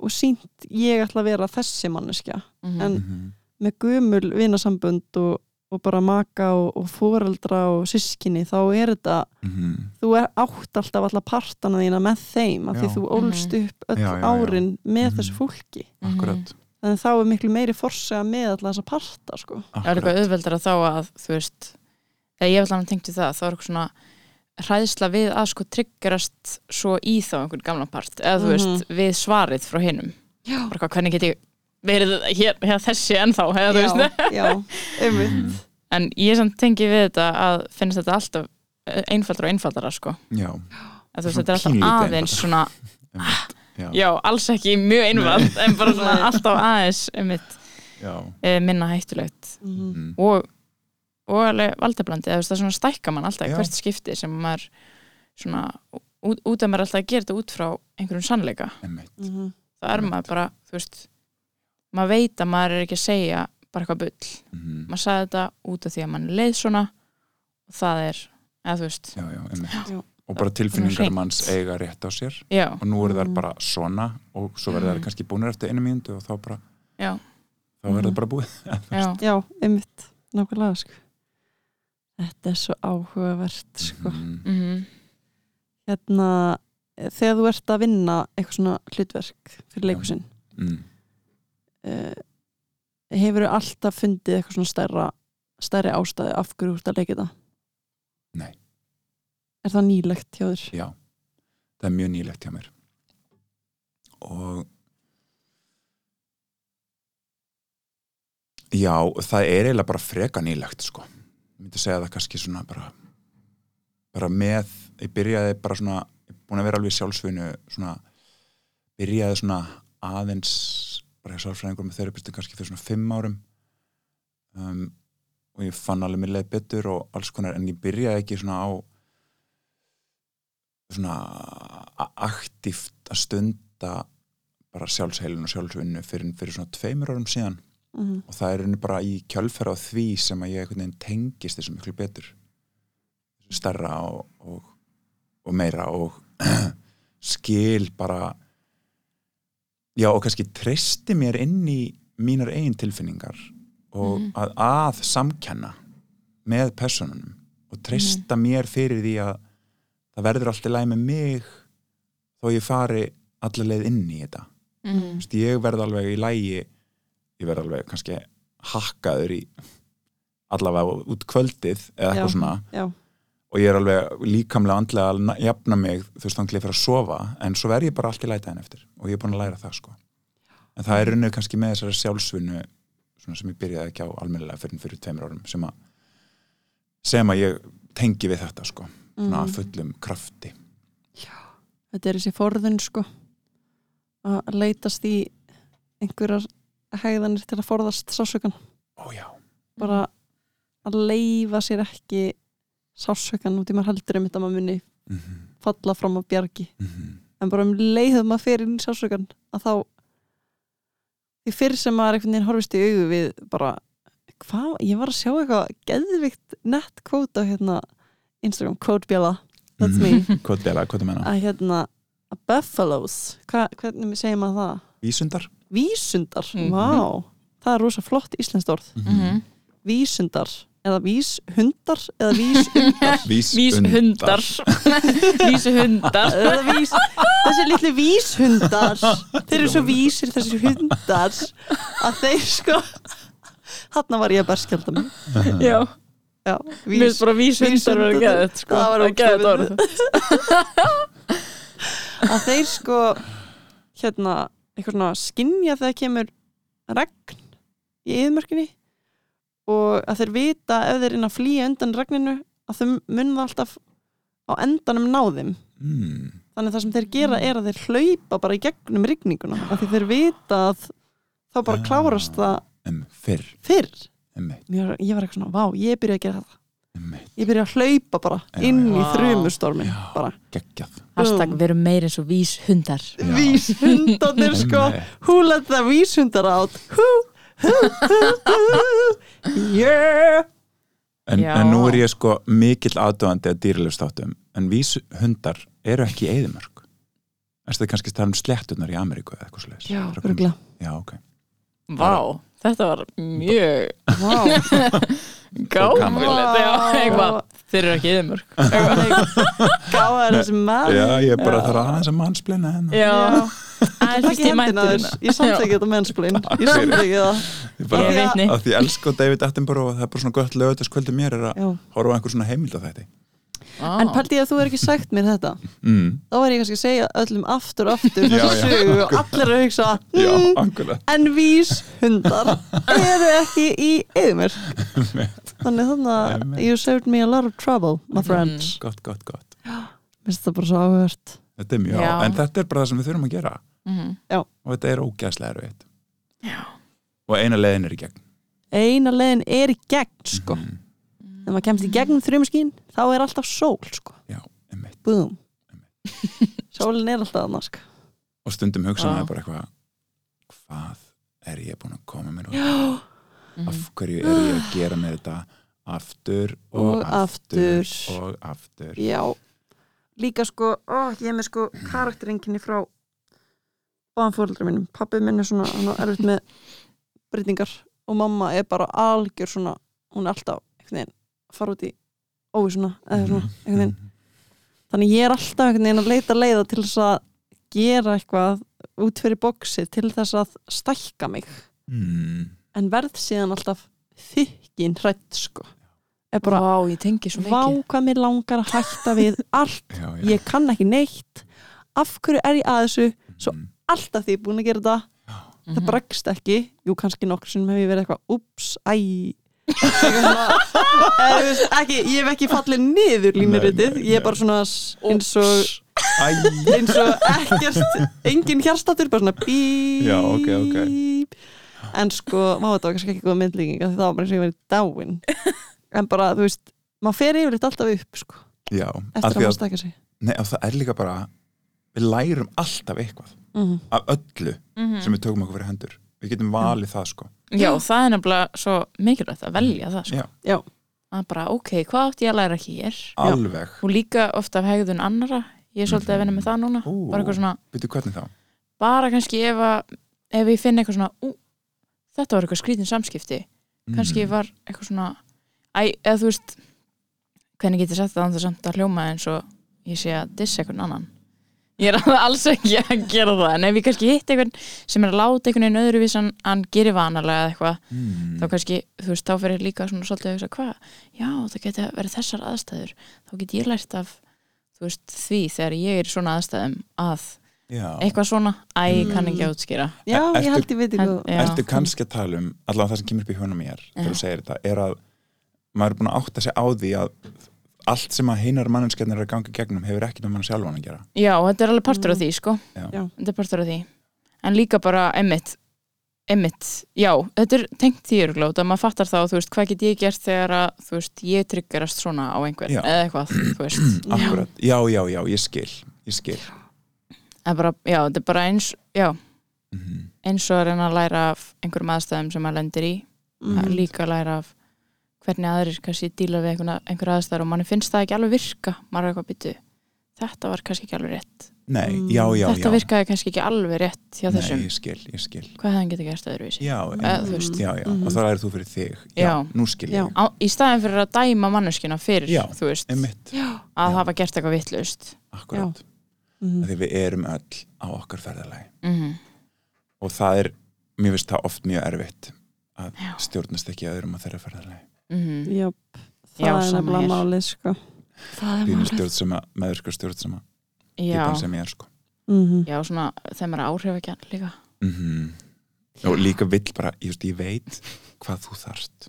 og sínt ég ætla að vera þessi manneskja Mhm. en Mhm. með gömul vinasambönd og, og bara maka og, og foreldra og sískinni þá er þetta Mhm. þú er átt alltaf alla partana þína með þeim af því þú ólst upp öll Já, já, já. árin með Mhm. þessu fólki akkurat þannig þá er miklu meiri forsega með alla þessa parta sko. Það er eitthvað auðveldara þá að þú veist, eða ég hef alveg tengt við það þá er eitthvað svona hræðsla við að sko tryggerast svo í þá einhvern gamlan part, eða þú Mhm. veist við svarið frá hinnum, já, bara hvað, hvernig get ég verið hér, hér þessi ennþá eða þú veist, já, já, einmitt Mhm. en ég samt tengi við þetta að finnst þetta alltaf einfaldara og einfaldara sko, Já, að þú veist, þetta er alltaf aðeins svona, (laughs) einmitt. já, já, alls ekki mjög einfald, en bara svona alltaf aðeins einmitt, já. eh, minna hættulegt Mhm. Mm. og, og alveg valdablandi það er svona stækka mann alltaf í Já. hvert skipti sem maður svona út, út að maður alltaf að gera þetta út frá einhverjum sannleika, einmitt. Mhm. þá er maður bara þú veist, maður veit að maður er ekki að segja bara eitthvað bull, Mhm. maður sagði þetta út af því að mann er leið svona og það er, eða þú veist. Já, já, og bara Það tilfinningar manns eiga rétt á sér. Já, og nú eru þær Mhm. bara svona og svo verður þær kannski búinir eftir einu mínútu og þá bara já, þá verður Mhm. það bara búið. (laughs) Já. Já, einmitt, nákvæmlega sko. Þetta er svo áhugavert sko. Mhm. mm hérna þegar þú ert að vinna eitthvað svona hlutverk fyrir leikusinn Mm. uh, hefur þú alltaf fundið eitthvað svona stærra stærri ástæði af hverju þú ert að leika þetta Nei. er það nýlegt hjá þér? Já, það er mjög nýlegt hjá mér og já, það er eiginlega bara freka nýlegt sko myndi segja það kannski svona bara bara með, ég byrjaði bara svona ég er búin að vera alveg í sjálfsvinu svona, byrjaði svona aðeins bara hjá sálfræðingur með þeirra kannski fyrir svona fimm árum. Um, og ég fann alveg leið betur og alls konar en ég byrjaði ekki svona á svona aktíft að stunda bara sjálfsheilun og sjálfsvinnu fyrir, fyrir svona tveimur árum síðan Mm og það er bara í kjölferð á því sem að ég tengist þessu miklu betur stærra og, og, og meira og (clears throat) skil bara já og kannski treysti mér inn í mínar eigin tilfinningar og Mhm. að, að samkenna með personunum og treysta mér fyrir því að það verður alltaf læg með mig þó ég fari allar leið inn í þetta Mhm. Þú veist, ég verð alveg í lægi ég verð alveg kannski hakkaður í allavega út kvöldið eða eitthvað Já. svona. já, og ég er alveg líkamlega andlega að na- jafna mig þú veist þannig að ég fyrir að sofa en svo verð ég bara allt í lætaðin eftir og ég er búin að læra það sko. En það er unnið kannski með þessari sjálfsvinnu svona sem ég byrjaði ekki á almennilega fyrir fyrir tveimur árum sem að sem að ég tengi við þetta sko. Svona að fullum krafti. Þetta er þessi forðun sko að leitast í einhverjar hegðanir til að forðast sásökan ó já, bara að leifa sér ekki sásökan út í maður heldur um þetta maður muni mm -hmm. falla fram á bjargi Mhm. en bara um leiðum maður fyrir inn í sásökan að þá því fyrr sem maður einhvern veginn horfist í augu við bara, hvað, ég var að sjá eitthvað geðvikt nett kvót á hérna Instagram, quote bjala that's me, hvað er það, er menna? að hérna að buffaloes, Hva, hvernig segir maður það? Vísundar? Vísundar, Mhm. vá það er rosa flott íslenskt orð. Mhm. Vísundar, eða víshundar eða (laughs) Víshundar. (laughs) Víshundar Eða vís, þessi litlu víshundar. Þeir eru svo vísir þessi hundar að þeir sko hann var ég að berskjálta mig. Já, já, mér finnst bara víshundar verið Víshundar. geðið sko. Það var ógeðslega orð. (laughs) að þeir sko hérna, eitthvað svona skinja þegar kemur regn í yðmörkinni og að þeir vita ef þeir reyna að flýja undan regninu að þau munna alltaf á endanum ná þeim. Mm. þannig að það sem þeir gera er að þeir hlaupa bara í gegnum rigninguna af því þeir vita að þá bara Ah. klárast það um, fyrr. fyrr. Um, ég var, eitthvað svona, vá, ég byrja að gera það ég byrja að hlaupa bara Já, inn já. í geggjað. Hashtag verum meir eins og víshundar. Víshundarnir sko. Who let the víshundar out? Who, who, who, who? Yeah. En, en nú er ég sko mikill aðdóðandi að dýralefstáttum en víshundar eru ekki í eðimörk Þess að kannski tala um slettunar í Ameríku eða eitthvað svoleiðis? Já, örgulega Já, ok Vá, þetta var mjög (laughs) eitthvað. Þeir eru ekki yðmörk (laughs) gáðar þessi maður. Já, ég er bara Já. þarf aðeins að mannsplina hennar Já, það er ekki ég mætti hendina þess hérna ég samþekki þetta mennsplin ég samþekki það. Ég vitni. að því ég elska á David Attenborough og það er bara svona gott lögutaskvöldu mér er að horfa á einhver svona heimild á þetta en pældi ég að þú er ekki sagt mér þetta? Mm. þá er ég kannski að segja öllum aftur og aftur Já, þessu já. sögu og allir að hugsa Já, mm, en vís hundar eru ekki í yfirmörk þannig þannig að you saved me a lot of trouble my friends Gott, gott, gott. Minnst það bara svo áhört Þetta er mjög, Já. en þetta er bara það sem við þurfum að gera. Mhm. og þetta er ógæslega erfitt. Já. og eina leiðin er í gegn. Eina leiðin er í gegn sko. Mhm. Þegar maður kemst í gegnum þrjumaskín þá er alltaf sól sko. Já, einmitt. Boom (laughs) sólin er alltaf annars sko. og stundum hugsa Já. maður bara eitthvað hvað er ég búin að koma mér Mhm. af hverju er ég að (gasps) gera mér þetta aftur og, Og aftur, aftur. og aftur? Já. Líka sko, ó, ég er með sko karakterenginni frá báðan fóreldra mínum, pappið minn er svona hann er erfitt með breytingar og mamma er bara algjör svona hún er alltaf einhvern veginn að fara út í óvísuna eða svona einhvern veginn. Þannig ég er alltaf einhvern veginn að leita leiða til þess að gera eitthvað út fyrir bóksi til þess að stækka mig. Mm. en verð síðan alltaf þykkin hrætt sko. Er bara, Vá, ég tengi svo vá mikið hvað mér langar að hætta við (laughs) allt, já, já. ég kann ekki neitt. Af hverju er ég að þessu? Svo Mm. alltaf því ég er búin að gera þetta. Það Mhm. bregst ekki, jú kannski nokkur sem hef ég verið eitthvað, ups, æ Ekki, ég hef ekki fallið niður línuritið ég er bara svona eins og eins og ekkert engin hérstatur, bara svona bíp. Já, ok, ok. en sko, má þetta var kannski ekki góða myndlíking af því það var bara eins og ég verið dáin. En bara, þú veist, maður fer yfirleitt alltaf upp sko, já, eftir af að því maður að stækja sig. Nei, og það er líka bara við lærum alltaf eitthvað. Mm af öllu Mhm. sem við tökum okkur fyrir hendur við getum valið það sko Já, það er nefnilega svo mikilvægt að velja það sko. Já. Já. að bara, ok, hvað átti ég að læra hér alveg og líka ofta af hegðun annara ég er svolítið að vinna með það núna Ú. bara eitthvað svona, Veitu hvernig þá? bara kannski ef að ef ég finn eitthvað svona, ú, þetta var eitthvað skrítin samskipti kannski Mm. var eitthvað svona æ, eða þú veist hvernig get ég sagt það án þess að hljóma eins og ég sé að dissa einhvern annan ég er alls ekki að gera það en ef ég kannski hitt einhvern sem er að láta einhvern veginn öðruvísan hann gerir vanalega eða eitthvað Mm. þá kannski, þú veist, þá fyrir líka svona svolítið að hugsa, hvað, já, það geti verið þessar aðstæður, þá get ég lært af þú veist, því þegar ég er svona aðstæðum að Já. eitthvað svona, æ, ég kann ekki Mm. að útskýra Já, Ertu- ég held ég veit ekki. Ertu kannski að tala um, allavega það sem kemur upp í mér þegar Já. þú segir þetta, er að maður er búin að átta sig á því að allt sem að hinar mannskjarnir er að ganga gegnum hefur ekkert um hann sjálfan að gera já, þetta er alveg partur af Mm. því, sko Já. Já. þetta er partur af því en líka bara, emmitt emmitt, já, þetta er tengt því örglót að maður fattar þá, þú veist, hvað get ég gert þegar að, þú veist, ég tryggarast svona á einhver, Já. eða eitthvað, þú (clears throat) veist Akkurat, já, já, já, ég skil ég skil það er bara, já, þetta er bara eins já, Mhm. eins og að reyna að læra af einhverjum aðstæðum sem maður lendir í að líka læra af hvernig aðrir kannski díla við einhverja, aðstæður og manni finnst það ekki alveg virka. Maður er eitthvað byttu, þetta var kannski ekki alveg rétt. Nei, Mm. já, já, þetta já. virkaði kannski ekki alveg rétt hjá Nei, þessum, ég skil, ég skil. Hvað hann getið gert öðruvísi? Já, Eða, já, já. Mhm. og það er þú fyrir þig. Já. nú skil Já. ég, Á, í staðin fyrir að dæma manneskina fyrir Já, þú veist, að Já. hafa gert eitthvað vittlust akkurat. Mhm. Því við erum öll á okkar ferðalagi. Mm og það er, mér finnst það oft mjög erfitt að Já. stjórnast ekki öðrum á þeirra ferðalagi. -hmm. Jöp, það Já, er nefnilega málið sko. það er málið. stjórn sem að, meðurska stjórn sem að já, típan sem ég er sko. Mhm. já, svona þeim er áhrif ekki líka. Mm og líka vill bara, veist, ég veit hvað þú þarft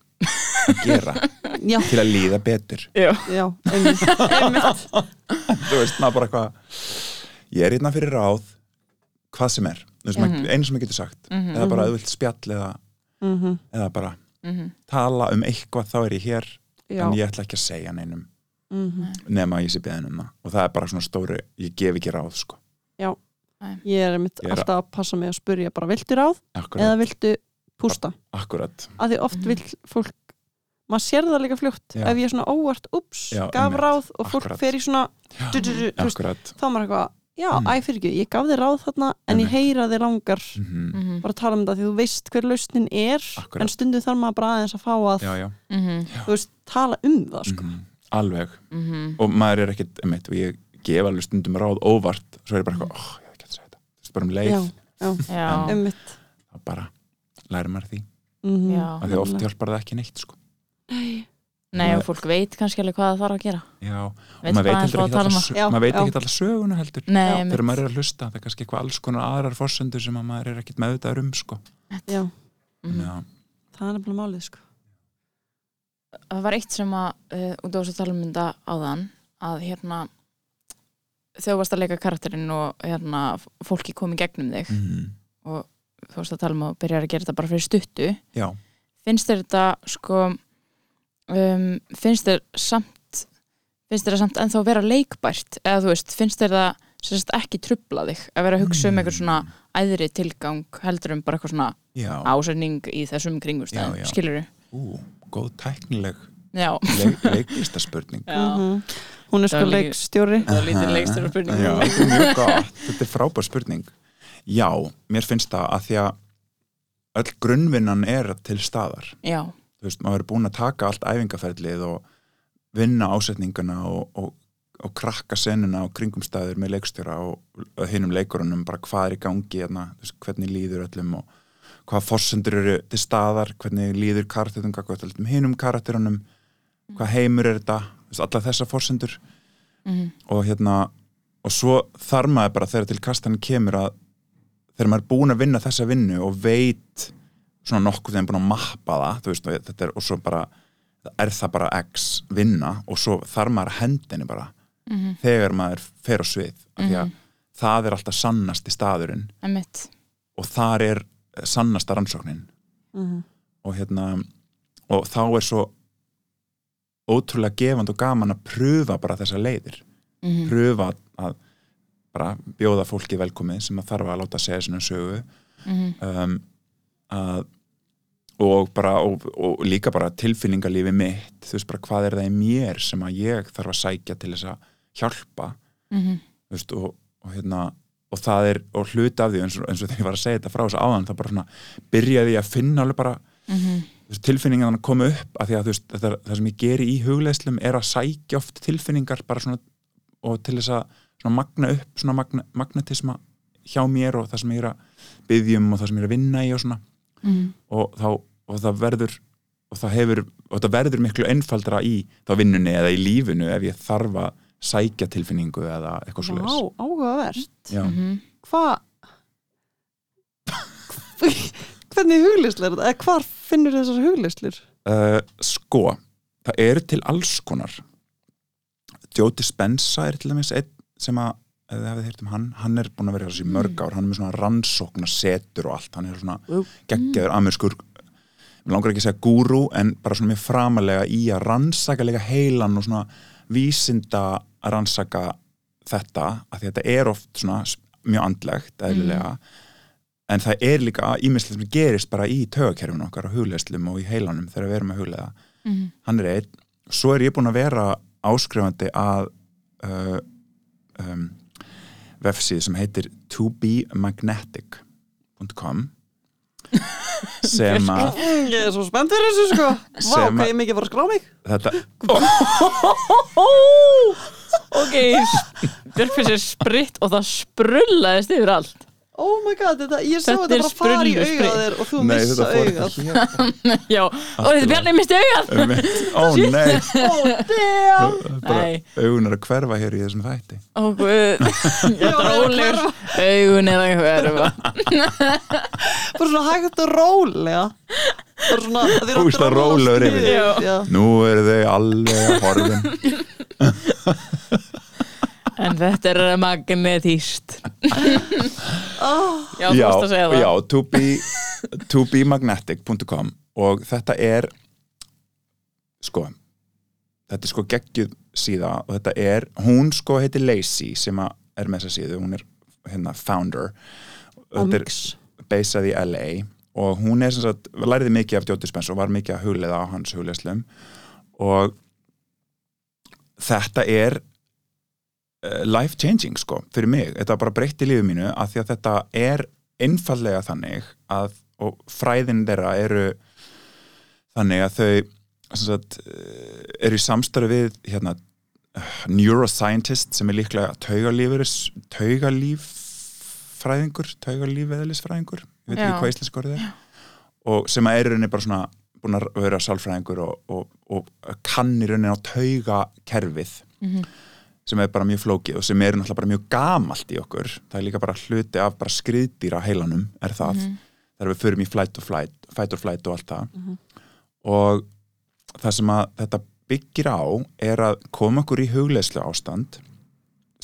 að gera (laughs) Já, til að líða betur. Já, já, einmitt, (laughs) þú veist, maður bara eitthvað ég er hérna fyrir ráð hvað sem er, Mhm. mm einu sem ég getur sagt Mhm. eða bara að þú vilt spjall eða, Mhm. eða bara Mhm. tala um eitthvað þá er ég hér Já, en ég ætla ekki að segja neinum mhm. nema að ég sé beðin um það og það er bara svona stóri, ég gef ekki ráð sko. ég er einmitt Ég er- alltaf að passa mig að spurja bara viltu ráð akkurat, eða viltu pústa akkurat af því oft Mhm. vill fólk maður sér það líka fljótt Já. ef ég er svona óvart, ups, Já, gaf ráð og fólk Akkurat. fer í svona Já, du, du, du, þú veist, þá er maður eitthvað, já, Mm. æ fyrir ekki ég gaf þér ráð þarna, en ég heyra þér langar mm Mhm. bara tala um þetta því þú veist hver lausnin er Akkurat. en stundum þarf maður bara aðeins að fá að já, já, Mhm. þú veist, tala um það sko. mm alveg Mhm. og maður er ekkit, einmitt, og ég gef alveg stundum ráð óvart svo er ég bara eitthvað, oh, ég hef ekki að segja þetta þú veist, bara um leið, já, já, já, ummitt þá bara lærir maður því, mm Já. af því oft hjálpar það ekki neitt sko. nei og fólk veit kannski alveg hvað það þarf að gera. Já, og maður veit bara heldur ekki tala um maður veit ekki alla söguna heldur. Nei, þegar maður er að hlusta, það er kannski eitthvað alls konar aðrar forsendur sem að maður er ekkit meðvitaður um sko. já, Mhm. já, það er nefnilega málið sko. það var eitt sem að uh, út á þessu talmynda áðan að hérna þú varst að leika karakterinn og hérna fólki kom í gegnum þig mm og þú varst að tala um að byrja að gera þetta bara fyrir stuttu já. finnst þér þetta sko um, finnst þér samt finnst þér samt ennþá að vera leikbært? Eða þú veist, finnst þér það sagt, ekki trubla þig að vera að hugsa um eitthvað svona æðri tilgang heldur um bara eitthvað svona já, ásetning í þessum kringustæðum, skilur ú, góð tæknileg Já, leik, (laughs) leiklistaspurning. Mhm. hún er sko leikstjóri. Það lítið er mjög gott, þetta er frábær spurning. Já, mér finnst það að því að öll grunnvinnan er til staðar. Já, þú veist, maður er búin að taka allt æfingaferlið og vinna ásetninguna og, og, og krakka senuna og kringumstæður með leikstjóra og hinnum leikurunum bara hvað er í gangi hérna, veist, hvernig líður öllum og hvað forsendur eru til staðar, hvernig líður karakterunum, hvað öllum hinnum karakterunum hvað heimur er þetta veist, alla þessar forsendur. Mhm, og hérna og svo þar maður bara þegar til kastaninn kemur að þegar maður er búin að vinna þessa vinnu og veit svona nokkuð þegar búin að mappa það þú veist, og, þetta er, og svo bara er það bara x vinna og svo þar maður hendinni bara mhm, þegar maður fer á svið af því að mhm, það er alltaf sannast í staðurinn. Emmitt og þar er sannasta rannsóknin. Mhm. og hérna og þá er svo ótrúlega gefand og gaman að pröfa bara þessar leiðir. Mhm, pröfa að bara bjóða fólki velkomið sem að þarf að láta segja sinna sögu. Mhm, um, að, og bara og, og líka bara tilfinningalífi mitt. Þú veist bara hvað er það í mér sem að ég þarf að sækja til þess að hjálpa? Mhm, Þú veist, og, og hérna og það er, og hluti af því eins og, eins og þegar ég var að segja þetta frá þessu áðan, það bara svona byrjaði ég að finna alveg bara Mhm. tilfinningan að koma upp af því að þú veist, þetta, það sem ég geri í hugleislum er að sækja oft tilfinningar bara svona og til þess að svona magna upp svona magna, magnetisma hjá mér og það sem ég er að byggjum og það sem ég er að vinna í og svona Mhm. og, þá, og það verður og það hefur, og það verður miklu einfaldra í þá vinnunni eða í lífinu ef ég þarf að sækja tilfinningu eða eitthvað svo Vá, áhugavert Já, Mhm. Hvað (laughs) Hvernig huglislu er þetta? Eða hvar finnur þessar huglislir? uh, sko það eru til alls konar Joe Dispenza er til dæmis einn sem að, ef þið hafið heyrt um hann hann er búin að vera þessi mörg ár, hann er með svona rannsókna setur og allt, hann er svona Wow. geggjaður amerskur mér langar ekki að segja gúrú en bara svona mjög framalega í að rannsaka líka heilan og svona vísinda að rannsaka þetta, að þetta er oft svona mjög andlegt, eðlilega. En það er líka ímislegt sem gerist bara í tögakerfinu okkar og hugleislum og í heilanum þegar við erum að huglega Mhm. hann er einn, svo er ég búin að vera áskrifandi að uh, um, vefsíð sem heitir tobemagnetic.com sem að Mm, (laughs) Ég er svo spennt fyrir þessu sko. (laughs) Vá, hvað að- ég mikið að fara að skrá mig. Þetta, (laughs) Ok, Björkfins er spritt og það sprullaðist yfir allt Oh my god, þetta, ég sá Þetta þetta bara fara í sprayt. þér og þú nei missa þetta hér. (laughs) Já, og þetta Bjarni misti augað. Einmitt. (laughs) ó nei, Oh (laughs) damn. Bara Nei. augun er að hverfa hér í þessum þætti. Ó, guð, ég er rólegur. Augun er að hverfa. Bara svona hægt og rólega Bara svona Þú veist að rólegur yfir. nú eru þau alveg að horfin En þetta er magnetíst (laughs) oh, Já, þú varst að segja það. já, to be, tobemagnetic.com og þetta er sko þetta er sko geggjuð síða og þetta er, hún sko heitir Lacey sem er með þessa síðu, hún er hérna founder. Þetta er basað í LA og hún er sem sagt, læriði mikið af Joe Dispenza og var mikið að hugleiða á hans hugleiðslum. Og þetta er life changing sko, fyrir mig þetta bara breytti lífið mínu af því að þetta er einfallega þannig að, og fræðin þeirra eru þannig að þau sagt, eh, eru í samstarfi við hérna, eh, neuroscientist sem er líklega taugalífur taugalíffræðingur taugalífeðlisfræðingur ég veit Já. ekki hvað íslensk orðið er og sem að er í rauninni bara svona búin að vera sálfræðingur og, og, og kann í rauninni á taugakerfið Mhm. Sem er bara mjög flókið og sem er náttúrulega bara mjög gamalt í okkur. Það er líka bara hluti af bara skriðdýra heilanum er það, þegar við förum í flight or flight, fight or flight og allt það. Og það sem að þetta byggir á er að koma okkur í hugleislu ástand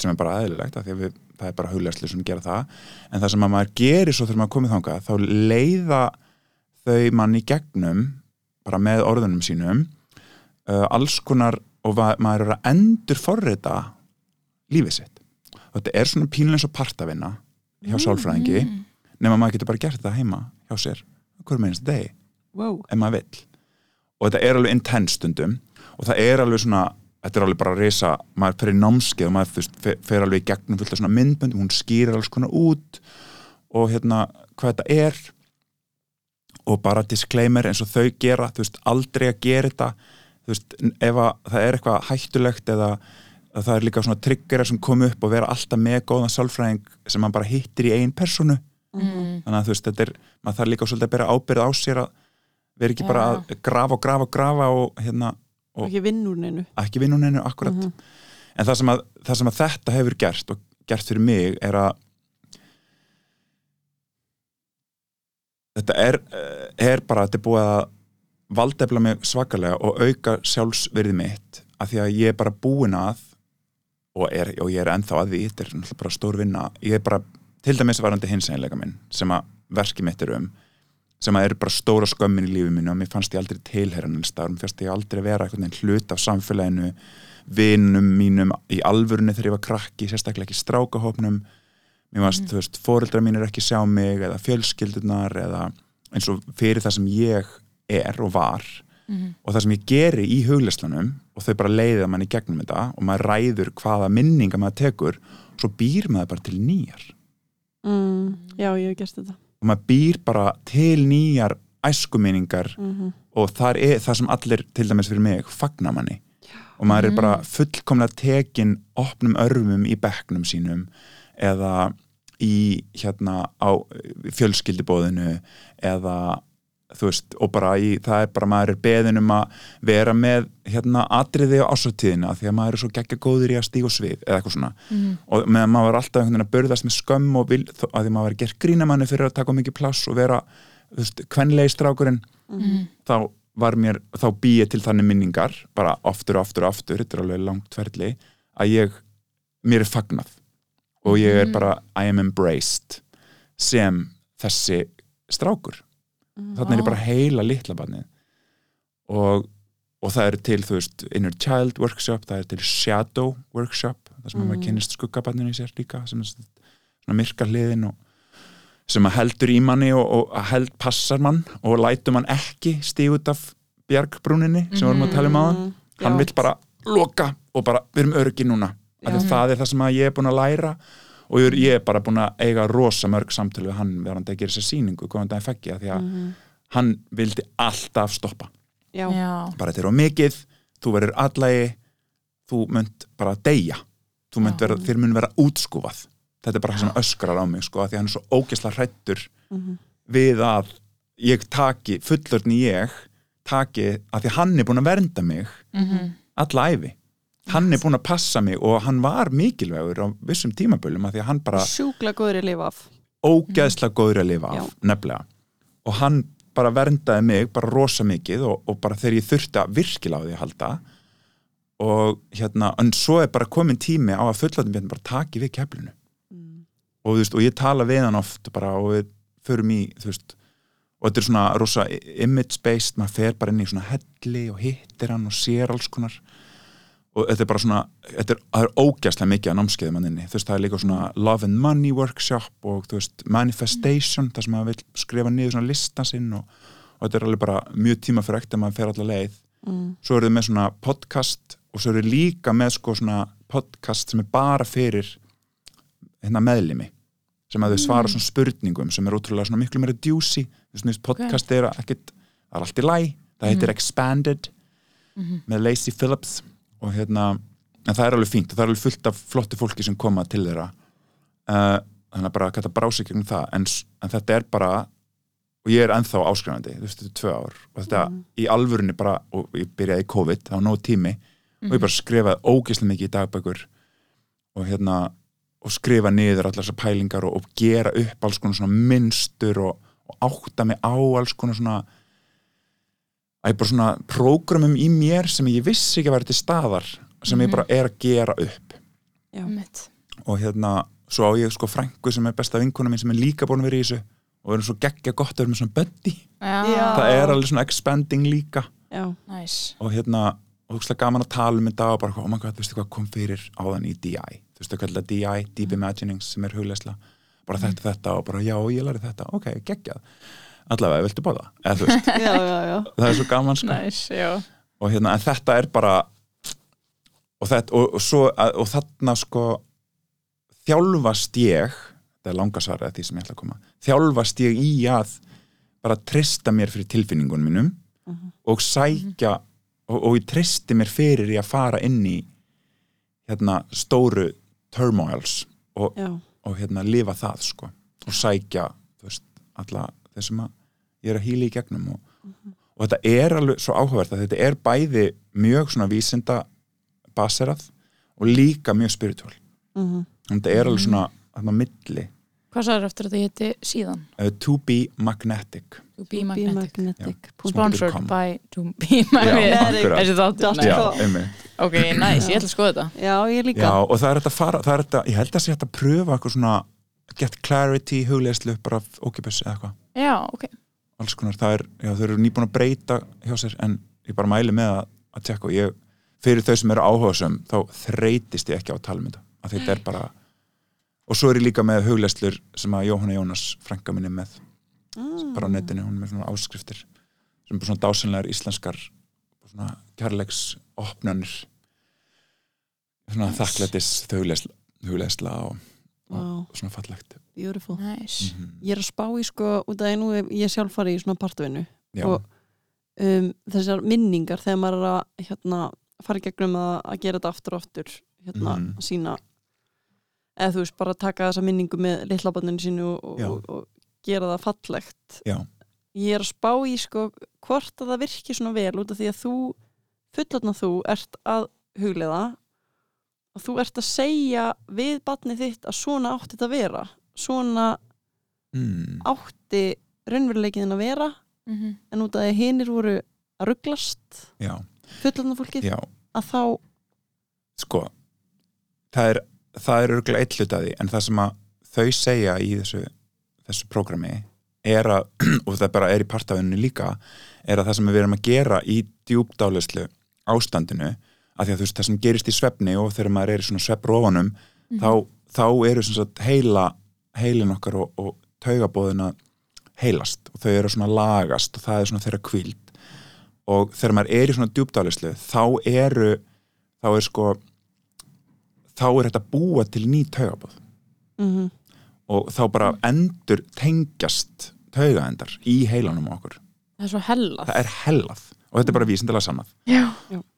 sem er bara því að við, það er bara hugleislu sem gera það. En það sem að maður gerir svo þegar maður komið þangað þá leiða þau mann í gegnum bara með orðunum sínum uh, alls konar og maður er að endur forrita lífið sitt. Þetta er svona pínlega eins og partavinna hjá sálfræðingi nema maður getur bara gert þetta heima hjá sér hverjum einast degi wow. ef maður vill. Og þetta er alveg intense stundum og það er alveg svona þetta er alveg bara að reysa, maður í námskeið og maður fer alveg í gegnum fullt af svona myndböndum hún skýrir alls konar út og hérna hvað þetta er. Og bara disclaimer eins og þau gera, þú veist, aldrei að gera þetta þú veist, ef að það er eitthvað hættulegt eða að það er líka svona triggerar sem kom upp og vera alltaf með góðan sálfræðing sem maður bara hittir í einn personu Mm. þannig að þú veist, þetta er, maður þarf líka svolítið að bera ábyrð á sér að vera ekki bara Já. að grafa og grafa og grafa og hérna, Og- ekki vinn úr neinu ekki einu akkurat Mhm. en það sem, að, það sem að þetta hefur gert og gert fyrir mig er að þetta er, eh, er bara þetta er búið að valdefla mig svakalega og auka sjálfsverði mitt af því að ég er bara búin að og, er, og ég er ennþá að því þetta er náttúrulega bara stór vinna ég er bara, til dæmis varandi hinsengilega minn sem að verki mitt er um sem að eru bara stóra skömmin í lífi mínu og mér fannst ég aldrei tilherran en staðar, mér fannst ég aldrei vera einhvern veginn hlut af samfélaginu vinum mínum í alvörunni þegar ég var krakki, sérstaklega ekki strákahópnum. Mér fannst, þú veist, foreldrar mínir ekki sjá mig eða fjölskyldunar eða eins og fyrir það sem ég er og var Mhm. og það sem ég geri í hugleslunum og þau bara leiða mann í gegnum þetta og maður ræður hvaða minninga maður tekur svo býr maður bara til nýjar. Mm, já, ég hef gert þetta. Og maður býr bara til nýjar æskuminningar mm og það er það sem allir til dæmis fyrir mig fagna manni. Og maður er bara fullkomlega tekin opnum örfum í bekknum sínum eða í hérna á fjölskyldibóðinu eða þú veist, og bara í, það er bara maður er beðin um að vera með hérna atriði á ásvartíðina því að maður er svo geggja góður í að stíga og svið eða eitthvað svona Mhm. og meðan maður var alltaf einhvern veginn að börðast með skömm og vil, þó- að því maður var gert grínamanni fyrir að taka mikið pláss og vera þú veist, kvenlegi strákurinn Mhm. þá var mér, þá bý ég til þannig minningar bara aftur og aftur og aftur þetta er alveg langt ferli að ég, mér er fagnað og ég er Mhm. bara I am embraced sem þessi strákur þannig er ég bara heila litla barnið. Og, og það er til þú veist Inner Child Workshop, það er til Shadow Workshop, það sem mm. maður kynnist skuggabarninu í sér líka sem er svona myrka hliðin og sem að heldur í manni og, og að held passar mann og lætur mann ekki stíð út af bjargbrúninni sem við vorum að tala um aðan hann vill bara loka og bara við erum örgi núna. Að það er það sem að ég er búin að læra og ég er, ég bara búin að eiga rosa mörg samtölu við hann verðandi að gera sér daginn fekki að því að hann vildi alltaf stoppa. Já, Já, bara þetta er á mikið, þú verður allægi þú munt bara deyja. Þú munt vera, þér mun vera útskúfað. Þetta er bara það sem öskrar á mig sko, því að hann er svo ógesla hrættur við að ég taki fullorðni ég taki að því hann er búin að vernda mig Mhm. alla æfi hann er búin að passa mig og hann var mikilvægur á vissum tímabölum að því að hann bara sjúkla góður í lifa af. Ógeðslega góður að lifa af, Já. nefnilega. Og hann bara verndaði mig bara rosa mikið og, og bara þegar ég þurfti að virkilega á því að halda. Og hérna, en svo er bara komin tími á að fullatum björn bara taki við keflinu. Og, þú veist, og ég tala við hann oft bara og við förum í þú veist, og þetta er svona rosa image-based, maður fer bara inn í svona helli og hittir hann og sér alls konar og þetta er bara svona þetta er, það er ógæslega mikið að námskeiðum hann inni, þú veist, það er líka svona love and money workshop og þú veist, manifestation þar sem maður vil skrifa niður svona lista sinn og, og þetta er alveg bara mjög tíma fyrir ektir að maður fer allar leið. Mm. svo eru þið með svona podcast og svo eru líka með sko svona podcast sem er bara fyrir hérna meðlimi sem að þau svara svona spurningum sem er ótrúlega svona miklu meira djúsi. Þú veist, finnst podcast er ekkit það er allt í læ, það heitir Expanded með Lacey Phillips og hérna, en það er alveg fínt það er alveg fullt af flotti fólki sem koma til þeirra. Uh, þannig að bara að þetta brási gegnum það, en, en þetta er bara og ég er ennþá áskrifandi þú veist, þetta er tvö ár. Og þetta í alvörunni bara, og ég byrjaði í COVID var nóg tími. Og ég bara skrifaði ógeðslega mikið í dagbækur. Og hérna og skrifa niður allar þessar pælingar og, og gera upp alls konar svona mynstur og, og átta mig á alls konar svona að ég bara svona prógramum í mér sem ég vissi ekki að vera til staðar sem ég bara er að gera upp. Já. mitt og hérna, svo á ég sko frængu sem er besta vinkona mín sem er líka búin að vera í þessu og verður svo geggja gott að vera með svona buddy. Já. það er alveg svona expanding líka. Já, Næs og hérna, og þú veist gaman að tala um þetta og bara, oh my god, þú veist hvað kom fyrir áðan í DI, þú veist hvað er DI Deep Imaginings sem er hugleisla bara þetta, þetta og bara já, ég læri þetta. Ok, geggjað, allavega, viltu þú veist, (laughs) já, já, já. það er svo gaman sko. Já. Og hérna, en þetta er bara og þetta, og, og svo og þarna sko þjálfast ég það er langasvarið að því sem ég ætla að koma þjálfast ég í að bara trista mér fyrir tilfinningunum mínum og sækja og, og ég tristi mér fyrir í að fara inn í hérna stóru turmoils og, og hérna lifa það sko og sækja, þú veist, alla þessum að ég er að hýla í gegnum og, og þetta er alveg svo áhugavert að þetta er bæði mjög svona vísinda baserað og líka mjög spiritual. Mm þetta er alveg svona þarna milli. Hvað sagður eftir að þetta hétti síðan? uh, to be magnetic. To be magnetic. Magnetic. Punkt- Sponsored com. by To be magnetic. Þessi þáttur. Ok, næs, ég ætla að skoða þetta. Já, ég líka. Já, og það er þetta að fara, það er þetta, ég held að sé þetta að pröfa eitthvað svona get clarity, hugleðslu, bara ókipis eða eitthvað, Já, ok. Alls konar, það er, já, þau eru nýbúin að breyta hjá sér, en ég bara mæli með að, að tjekka og ég, fyrir þau sem eru áhugasum, þá þreytist ég ekki á tala um að þetta er bara og svo er ég líka með hugleðslur sem að Jóhanna Jónas, frænka minni með bara á netinu, hún er með svona áskriftir sem er svona dásanlegar íslenskar svona kærleiks opnanir svona þakklætis hugleisla og, og Vá, svona fallegt. Beautiful. Nice. Mhm. Ég er að spá í sko, út af hef ég sjálf farið í svona partvinnu og um, þessar minningar þegar maður er að hérna, fara í gegnum að, að gera þetta aftur og aftur hérna, Mhm. að sína eða þú veist, bara taka þessa minningu með litlabanninu sínu og, og, og gera það fallegt. Já, ég er að spá í sko hvort að það virki svona vel út af því að þú fullotna þú ert að huglega og þú ert að segja við batnið þitt að svona átti þetta að vera. Svona mm, átti raunveruleikin að vera Mhm. en út af því að hinir voru að rugglast já, fullotna fólkið já. að þá sko það er, það er örgulega eitt hlut að því en það sem að þau segja í þessu þessu prógrami er að, (clears throat) og það bara er í partafinu líka er að það sem við erum að gera í djúpdálislu ástandinu að því að þú veist það sem gerist í svefni og þegar maður er í svona svefnrófanum þá, þá eru sagt heila heilin okkar og, og taugabóðin að heilast og þau eru svona lagast og það er svona þeirra kvíld og þegar maður er í svona djúpdálislu þá eru þá er sko þá er þetta búa til ný taugabóð mm og þá bara endur tengjast taugaendar í heilanum okkur. Það er svo hellað. það er hellað og þetta er bara vísindilega Já.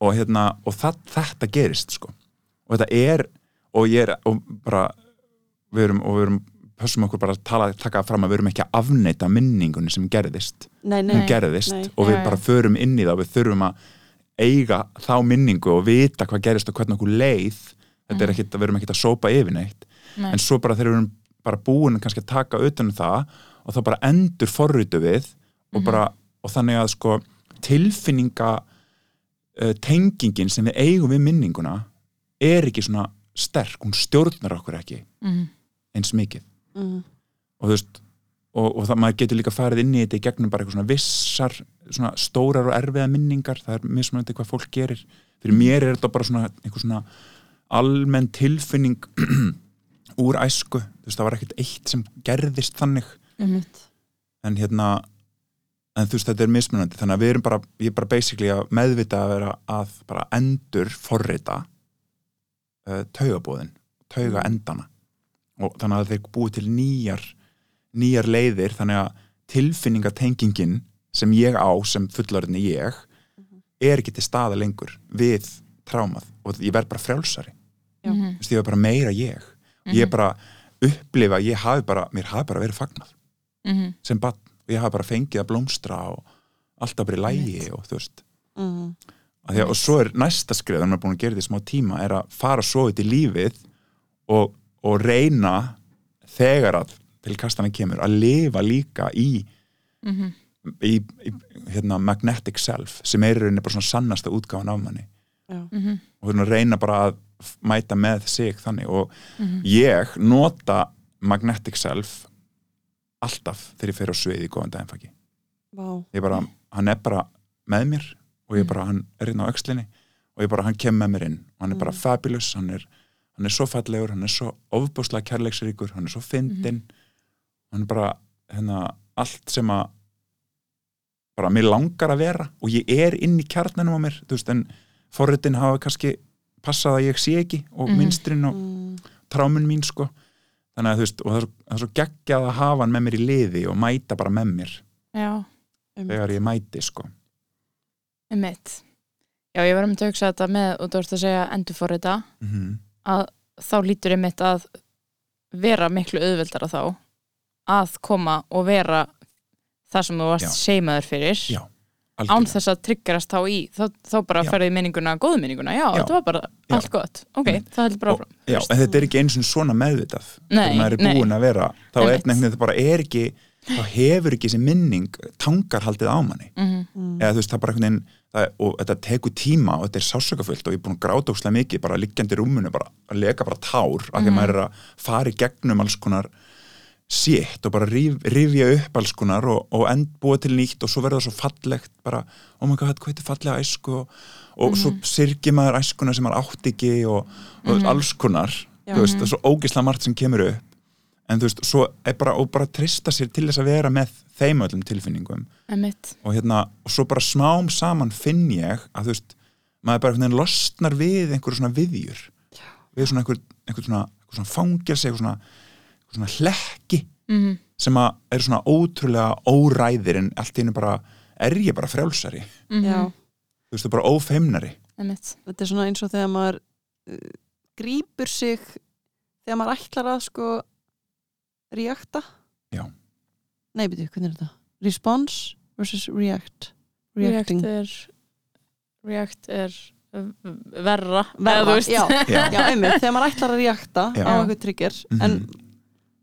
og, hérna, og það, þetta gerist sko. og þetta er og ég er og bara við erum, og við erum pössum okkur bara að tala, taka fram að við erum ekki að afneita minningunni sem gerðist, nei, nei, hún gerðist nei. og við bara förum inn í það og við þurfum að eiga þá minningu og vita hvað gerist og hvernig okkur leið þetta er Mhm. ekkit, við erum ekkit að sópa yfir neitt Nei. en svo bara þegar við erum bara búin kannski að taka utan um það og þá bara endur forritu við og Mhm. bara, og þannig að sko tilfinninga uh, tengingin sem við eigum við minninguna er ekki svona sterk, hún stjórnar okkur ekki Mhm. eins mikið. Mm, og þú veist og, og það maður getur líka farið inn í þetta í gegnum bara eitthvað svona vissar svona stórar og erfiða minningar. Það er mismunandi hvað fólk gerir. Fyrir mér er þetta bara svona eitthvað svona almenn tilfinning (clears throat) úr æsku, þú veist það var ekkert eitt sem gerðist þannig. Einmitt. en hérna en þú veist þetta er mismunandi. Þannig að við erum bara, ég er bara basically að meðvita að vera að bara endur forrita uh, taugabóðin, tauga endana og þannig að þeir búið til nýjar nýjar leiðir. Þannig að tilfinningatengingin sem ég á sem fullorðinni ég er ekki til staða lengur við trámað og ég verð bara frjálsari. Já. Mhm. þú veist ég verð bara meira ég. Ég bara upplifa, ég hafi bara mér hafi bara verið fagnað. Mhm. sem bann og ég hafi bara fengið að blómstra og alltaf bara í lægi og þú veist Mm, að að, og svo er næsta skrið, þannig að maður er búin að gera þetta í smá tíma er að fara svo út í lífið og, og reyna þegar að til kastana kemur að lifa líka í, Mhm. í, í hérna, magnetic self sem er í rauninni bara svona sannasta útgáfan af manni já, Mhm. og hérna reyna bara að mæta með sig þannig og Mhm. ég nota magnetic self alltaf þegar ég fer á svið í góðan daginn vá. Ég bara, hann er bara með mér og ég bara, hann er inn á öxlinni og ég bara, hann kemur með mér inn. Og hann er bara Mm. fabulous, hann er, hann er svo fallegur hann er svo ofbúslega kærleiksríkur hann er svo fyndinn. Hann er bara, hérna, allt sem að bara mér langar að vera. Og ég er inn í kjarnanum á mér, þú veist, en forritin hafa kannski passað að ég sé ekki og Mhm. minstrinn og mm, trámun mín sko þannig að þú veist, og það er svo, það er svo geggjað að hafa hann með mér í liði og mæta bara með mér. Já, einmitt. þegar ég mæti sko. Einmitt. Já, ég var um að hugsa þetta með, og þú ert að segja endur fór þetta, mm að þá lítur einmitt að vera miklu auðveldara þá að koma og vera það sem þú varst seimaður fyrir. Já, án þess að tryggarast þá í þá, þá bara ferði minninguna, góðu minninguna já, Já. þetta var bara Já. allt gott. Ok, Einmitt. það heldur bara áfram. Já, en þetta er ekki eins og svona meðvitað. Nei, þegar maður er nei. búin að vera þá er nefnir þetta bara er ekki þá hefur ekki þessi minning tangarhaldið á manni. Mm mm, eða þú veist það bara einhvern veginn það, og þetta tekur tíma og þetta er sásökafullt og ég er búin að gráta ókslega mikið bara liggjandi í rúmunu bara að leka bara tár af því að Mhm. maður er að fara í gegnum alls konar sétt og bara rif, rifja upp alls konar og, og end búa til nýtt og svo verður það svo fallegt bara, oh my god, hvað þetta er fallega æsku og, og svo syrgir maður æskuna sem maður átt ekki og, og Mhm. alls konar Já. þú veist, það er svo ógislega margt sem kemur upp. En þú veist, svo er bara, og bara trista sér til þess að vera með þeim öllum tilfinningum. Og hérna, og svo bara smám saman finn ég að þú veist, maður bara losnar við einhverju svona viðjur. Við svona einhver, einhver svona, einhver svona fangelsi einhver svona, einhver svona hlekki Mhm. sem að eru svona ótrúlega óræðir en allt í einu bara er ég bara frjálsari Mhm. Já, þú veist, þú er bara ófeimnari þetta er svona eins og þegar maður uh, grípur sig þegar maður ætlar að sko reakta Já. Nei, byrju, hvernig er þetta? Response versus react React Reacting er React er verra Verra, já, Já. já, einmitt, þegar maður ætlar að reakta á eitthvað trigger Mhm. en,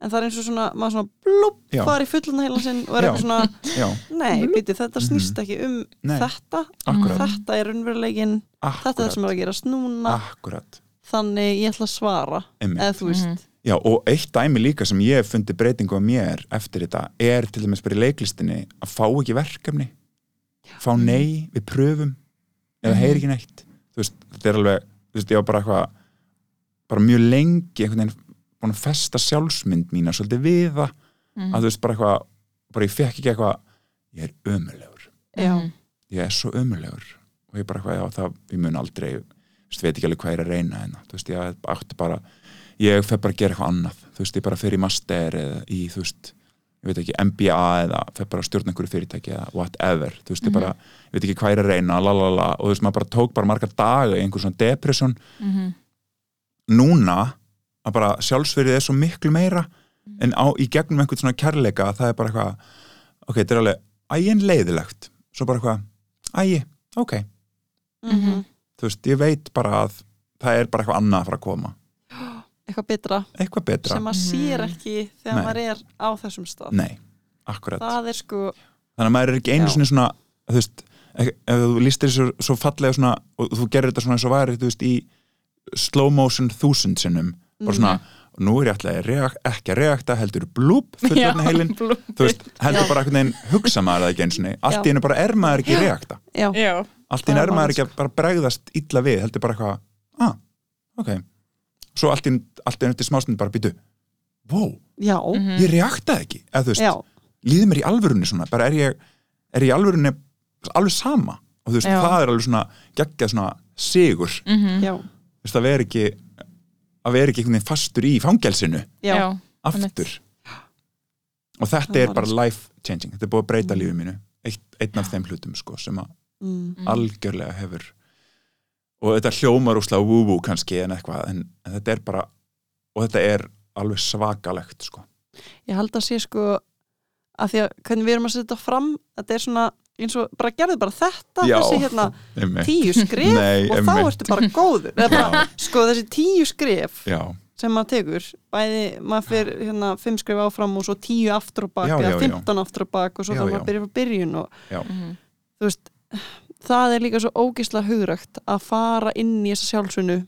en það er eins og svona maður svona blúpp Já. fari í fullan heila sinn og er Já. eitthvað svona já, nei, byrju, þetta snýst Mhm. ekki um Nei. þetta. Akkurat, þetta er raunverulegin, þetta er það sem er að gerast núna. Akkurat. Þannig ég ætla að svara einmitt. eða þú veist. Mhm. Já, og eitt dæmi líka sem ég hef fundið breytingu á mér eftir þetta er til dæmis bara í leiklistinni að fá ekki verkefni. Fá nei við pröfum eða heyri ekki neitt. Þú veist, þetta er alveg, þú veist, ég var bara eitthvað bara mjög lengi einhvern veginn búin að festa sjálfsmynd mína svolítið við það, Mhm. að þú veist, bara eitthvað bara ég fekk ekki eitthvað ég er ömulegur, já, Mhm. ég er svo ömulegur og ég bara eitthvað, já, það, ég mun aldrei þú veist, veit ekki alveg hvað ég er að reyna hérna, þú veist, ég átti bara ég fer bara að gera eitthvað annað. Þú veist, ég bara fer í master eða í, þú veist ég veit ekki, MBA eða fer bara að stjórna einhverju fyrirtæki eða whatever, þú veist, ég bara ég veit ekki hvað ég er að reyna, lalala og þú veist, maður bara tók bara marga daga í einhver svona depression. Mhm. núna að bara sjálfsverið er svo miklu meira en á, í gegnum einhvern svona kærleika það er bara eitthvað ok, þetta er alveg ægin leiðilegt. Svo bara eitthvað, ægi, ok. Mhm. þú veist, ég veit bara að það er bara eitthvað annað að fara að koma. (gasps) Eitthvað betra. Eitthvað betra, sem maður sér ekki þegar Nei. maður er á þessum stað. Nei, akkurat. Það er sko þannig að maður er ekki einu svona þú veist, ef, ef þú lístir þessu svo fallega svona, og þú gerir þetta svona eins og væri þú veist, í slow motion þúsund sinnum, bara svona og nú er ég alltaf ekki að reakta heldur blúp, fullorðna heilin (laughs) veist, heldur Já. bara einhvern veginn hugsa maður það ekki einu sinni, allt Já. í einu bara er maður ekki reakta, já, Já. allt í Það er maður ekki að bara bregðast illa við, heldur bara eitthvað ah, ok. Svo allt í allt einu til smástund bara býtu wow, já, Mhm. ég reaktaði ekki. Eða þú veist, já, líður mér í alvörunni svona bara er ég, er ég í alvörunni alveg sama? Og þú veist, Já. það er alveg svona geggjað svona sigur, Mhm. já, þú veist, að vera ekki að vera ekki einhvern veginn fastur í fangelsinu já, Já. aftur og þetta Það er var bara life changing þetta er búið að breyta Mm. lífið mínu Eitt, einn af þeim hlutum sko sem að Mm. Mhm. algjörlega hefur og þetta hljómar úslega woo-woo kannski en eitthvað en, en þetta er bara og þetta er alveg svakalegt sko ég held að sé sko að því að hvernig við erum að setja fram þetta er svona eins og bara gerðu bara þetta Já. þessi hérna Einmitt. tíu skref Nei, og þá einmitt. ertu bara góður Eða bara, sko þessi tíu skref já, sem maður tekur bæði, maður fyrir hérna fimm skref áfram og svo tíu aftur og bak Já, eða. 15 aftur og bak og svo þarf maður byrja frá byrjun og Mhm. þú veist það er líka svo ógislega hugrægt að fara inn í þessa sjálfsunu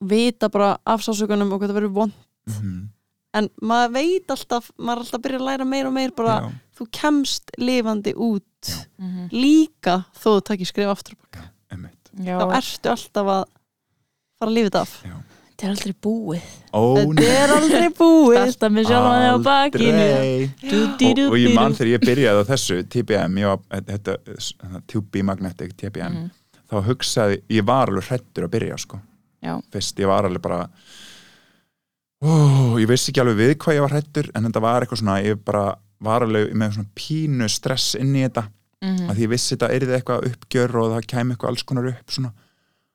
vita bara af sásökunum og hvað það verður vond mm en maður veit alltaf, maður er alltaf að byrja að læra meira og meira bara, já, þú kemst lifandi út Já. Mhm. líka þó þú takir skrif aftur Já. þá ertu alltaf að fara að lifa þetta af Þetta er aldrei búið ó, þetta er aldrei búið Alltaf með sjálf hann á bakinu aldrei Dú-dí-dú-dí-dú. og, og ég man þegar ég byrjaði á þessu TBM, ég var, þetta, þetta Tubi Magnetic TBM, Mhm. þá hugsaði ég var alveg hrættur að byrja sko Já. fyrst, ég var alveg bara ó, ég vissi ekki alveg við hvað ég var hrættur en þetta var eitthvað svona, ég bara var alveg með svona pínu stress inn í þetta Mhm. að því ég vissi þetta yrði eitthvað uppgjör og það kæmi eitthvað alls konar upp svona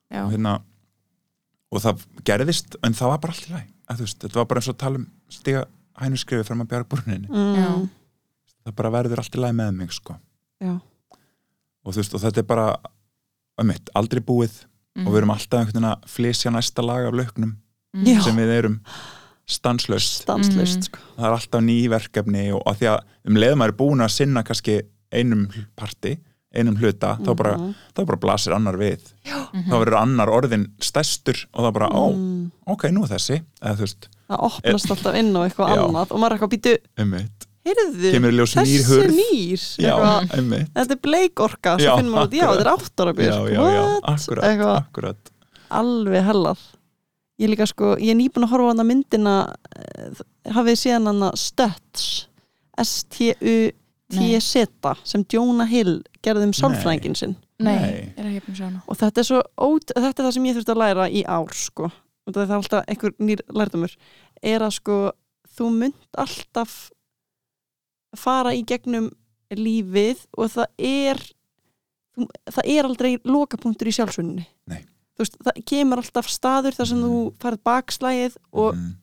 Já. og hérna og það gerðist, en það var bara allt í læg að veist, þetta var bara eins og að tala um stiga hænuskrifið fram að bjarga búrninni mm, það bara verður allt í læg með mig sko og veist, og þetta er bara um mitt, aldrei búið Mhm. og við erum alltaf einhvern veginn að flysja næsta lag af lögnum Mhm. Já. sem við erum stanslaust. Stanslust Mhm. sko. það er alltaf ný verkefni og að því að um leið maður er búin að sinna kannski einum parti, einum hluta þá bara, Mhm. þá bara blasir annar við. Mhm. þá verður annar orðin stærstur og það bara, ó, Mm, ok, nú er þessi. Eða þú veist, það opnast alltaf inn á eitthvað annað og maður er eitthvað býtu, um mitt heyrðu kemur í ljós nýr þessi nýr. Þetta er bleikorka Já, svo finnum maður út, já, þetta er áttara já, já, já, what? akkurat, Eitthvað. akkurat. alveg hellar ég líka sko, ég er nýbúin að horfa á hana myndina eh, hafið síðan hana Stöts S-T-U-T-Z? Sem Jonah Hill gerði um sálfræðingin sinn. Nei, er ekki ég er búin að sjá hana. Og þetta er svo ót, þetta er það sem ég þurfti að læra í ár sko, og það er alltaf einhver nýr lærdumur, er að sko þú mynd alltaf fara í gegnum lífið og það er þú, það er aldrei lokapunktur í sjálfsvunni. Nei. Þú veist, það kemur alltaf staður þar sem þú farið bakslægið og Mhm.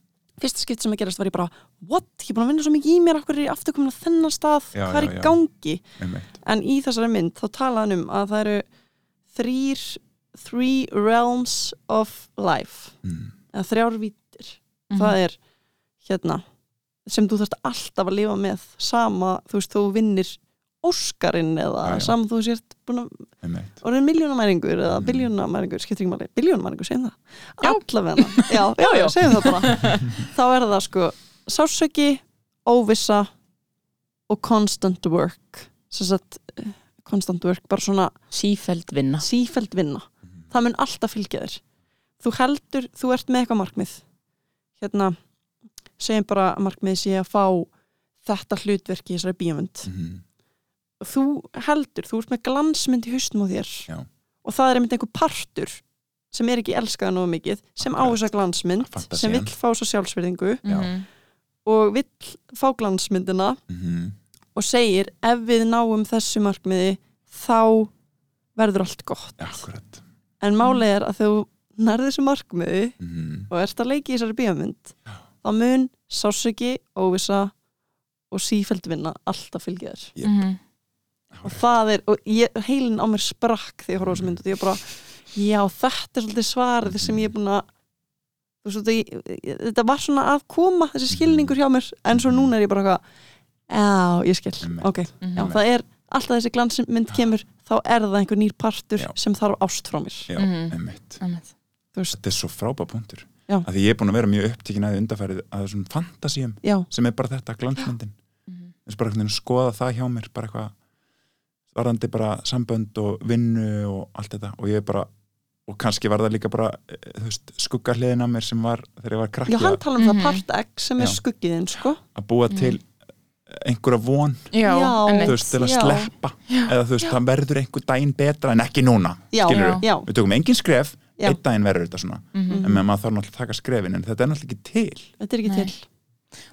fyrsta skipt sem að gerast var ég bara what, ég er búin að vinna svo mikið í mér okkur er ég aftur komin að þennan stað, Já, hvað er í já. gangi einmitt. en í þessari mynd þá talaði hann um að það eru þrýr three realms of life Mm. eða þrjár vítir Mhm. það er hérna sem þú þarft alltaf að lifa með sama, þú veist, þú vinnir Óskarinn eða Já, já. sama þú sért búin að orðin miljónamæringur eða Mm. biljónamæringur, skiptir ekki máli, biljónamæringur, segjum það. Allavega, (laughs) já, já, já, segjum það bara. (laughs) Þá er það sko sásöki, óvissa og constant work. Sem sagt, eh, constant work bara svona sífæld vinna. sífæld vinna. Mhm. það mun alltaf fylgja þér. Þú heldur, þú ert með eitthvað markmið. Hérna segjum bara markmið sé að fá þetta hlutverk í þessari bíómynd. Mhm. Þú heldur, þú ert með glansmynd í haustum á þér Já. og það er einmitt einhver partur sem er ekki elskaða nógu mikið sem á þessa glansmynd sem vill fá svo sjálfsverðingu Já. Mhm. og vill fá glansmyndina Mhm. og segir ef við náum þessu markmiði þá verður allt gott Akkurat. en málið er að þú nærði þessu markmiði Mhm. og ert að leiki í þessari bíómynd þá mun sásöki, óvisa og sífæld vinna alltaf fylgja þér Jep. Mhm. Og það er, og ég, heilin á mér sprakk þegar ég horf á þessu mynd og ég bara já, þetta er svolítið svarið sem ég er búin að þú veist, þetta, var svona að koma þessi skilningur hjá mér, en svo núna er ég bara já, ég skil, ok Mhm. já, það er, alltaf þessi glansmynd kemur þá er það einhver nýr partur Já. sem þarf ást frá mér Já, Mhm. einmitt. Einmitt. þú veist, Þetta er svo frábæð punktur. Já. Að því ég er búin að vera mjög upptíkin að undarfærið að þessum fantasíum já, sem er bara þetta glansmyndin. Mhm. Þess bara einhvern veginn að skoða það hjá mér bara eitthvað varðandi bara sambönd og vinnu og allt þetta og ég er bara og kannski var það líka bara eh, skuggarliðin af mér sem var þegar ég var krakki já, hann að, tala um Mhm. það part X sem er Já. skuggiðin, sko að búa Mhm. til einhverja von Já, þú veist, til að Já. sleppa eða þú veist, það verður einhver daginn betra en ekki núna, já, skilur já, við tökum engin skref, Já. einn daginn verður þetta svona Mhm. en með maður þarf náttúrulega að taka skrefin en þetta er náttúrulega ekki til þetta er ekki Nei. til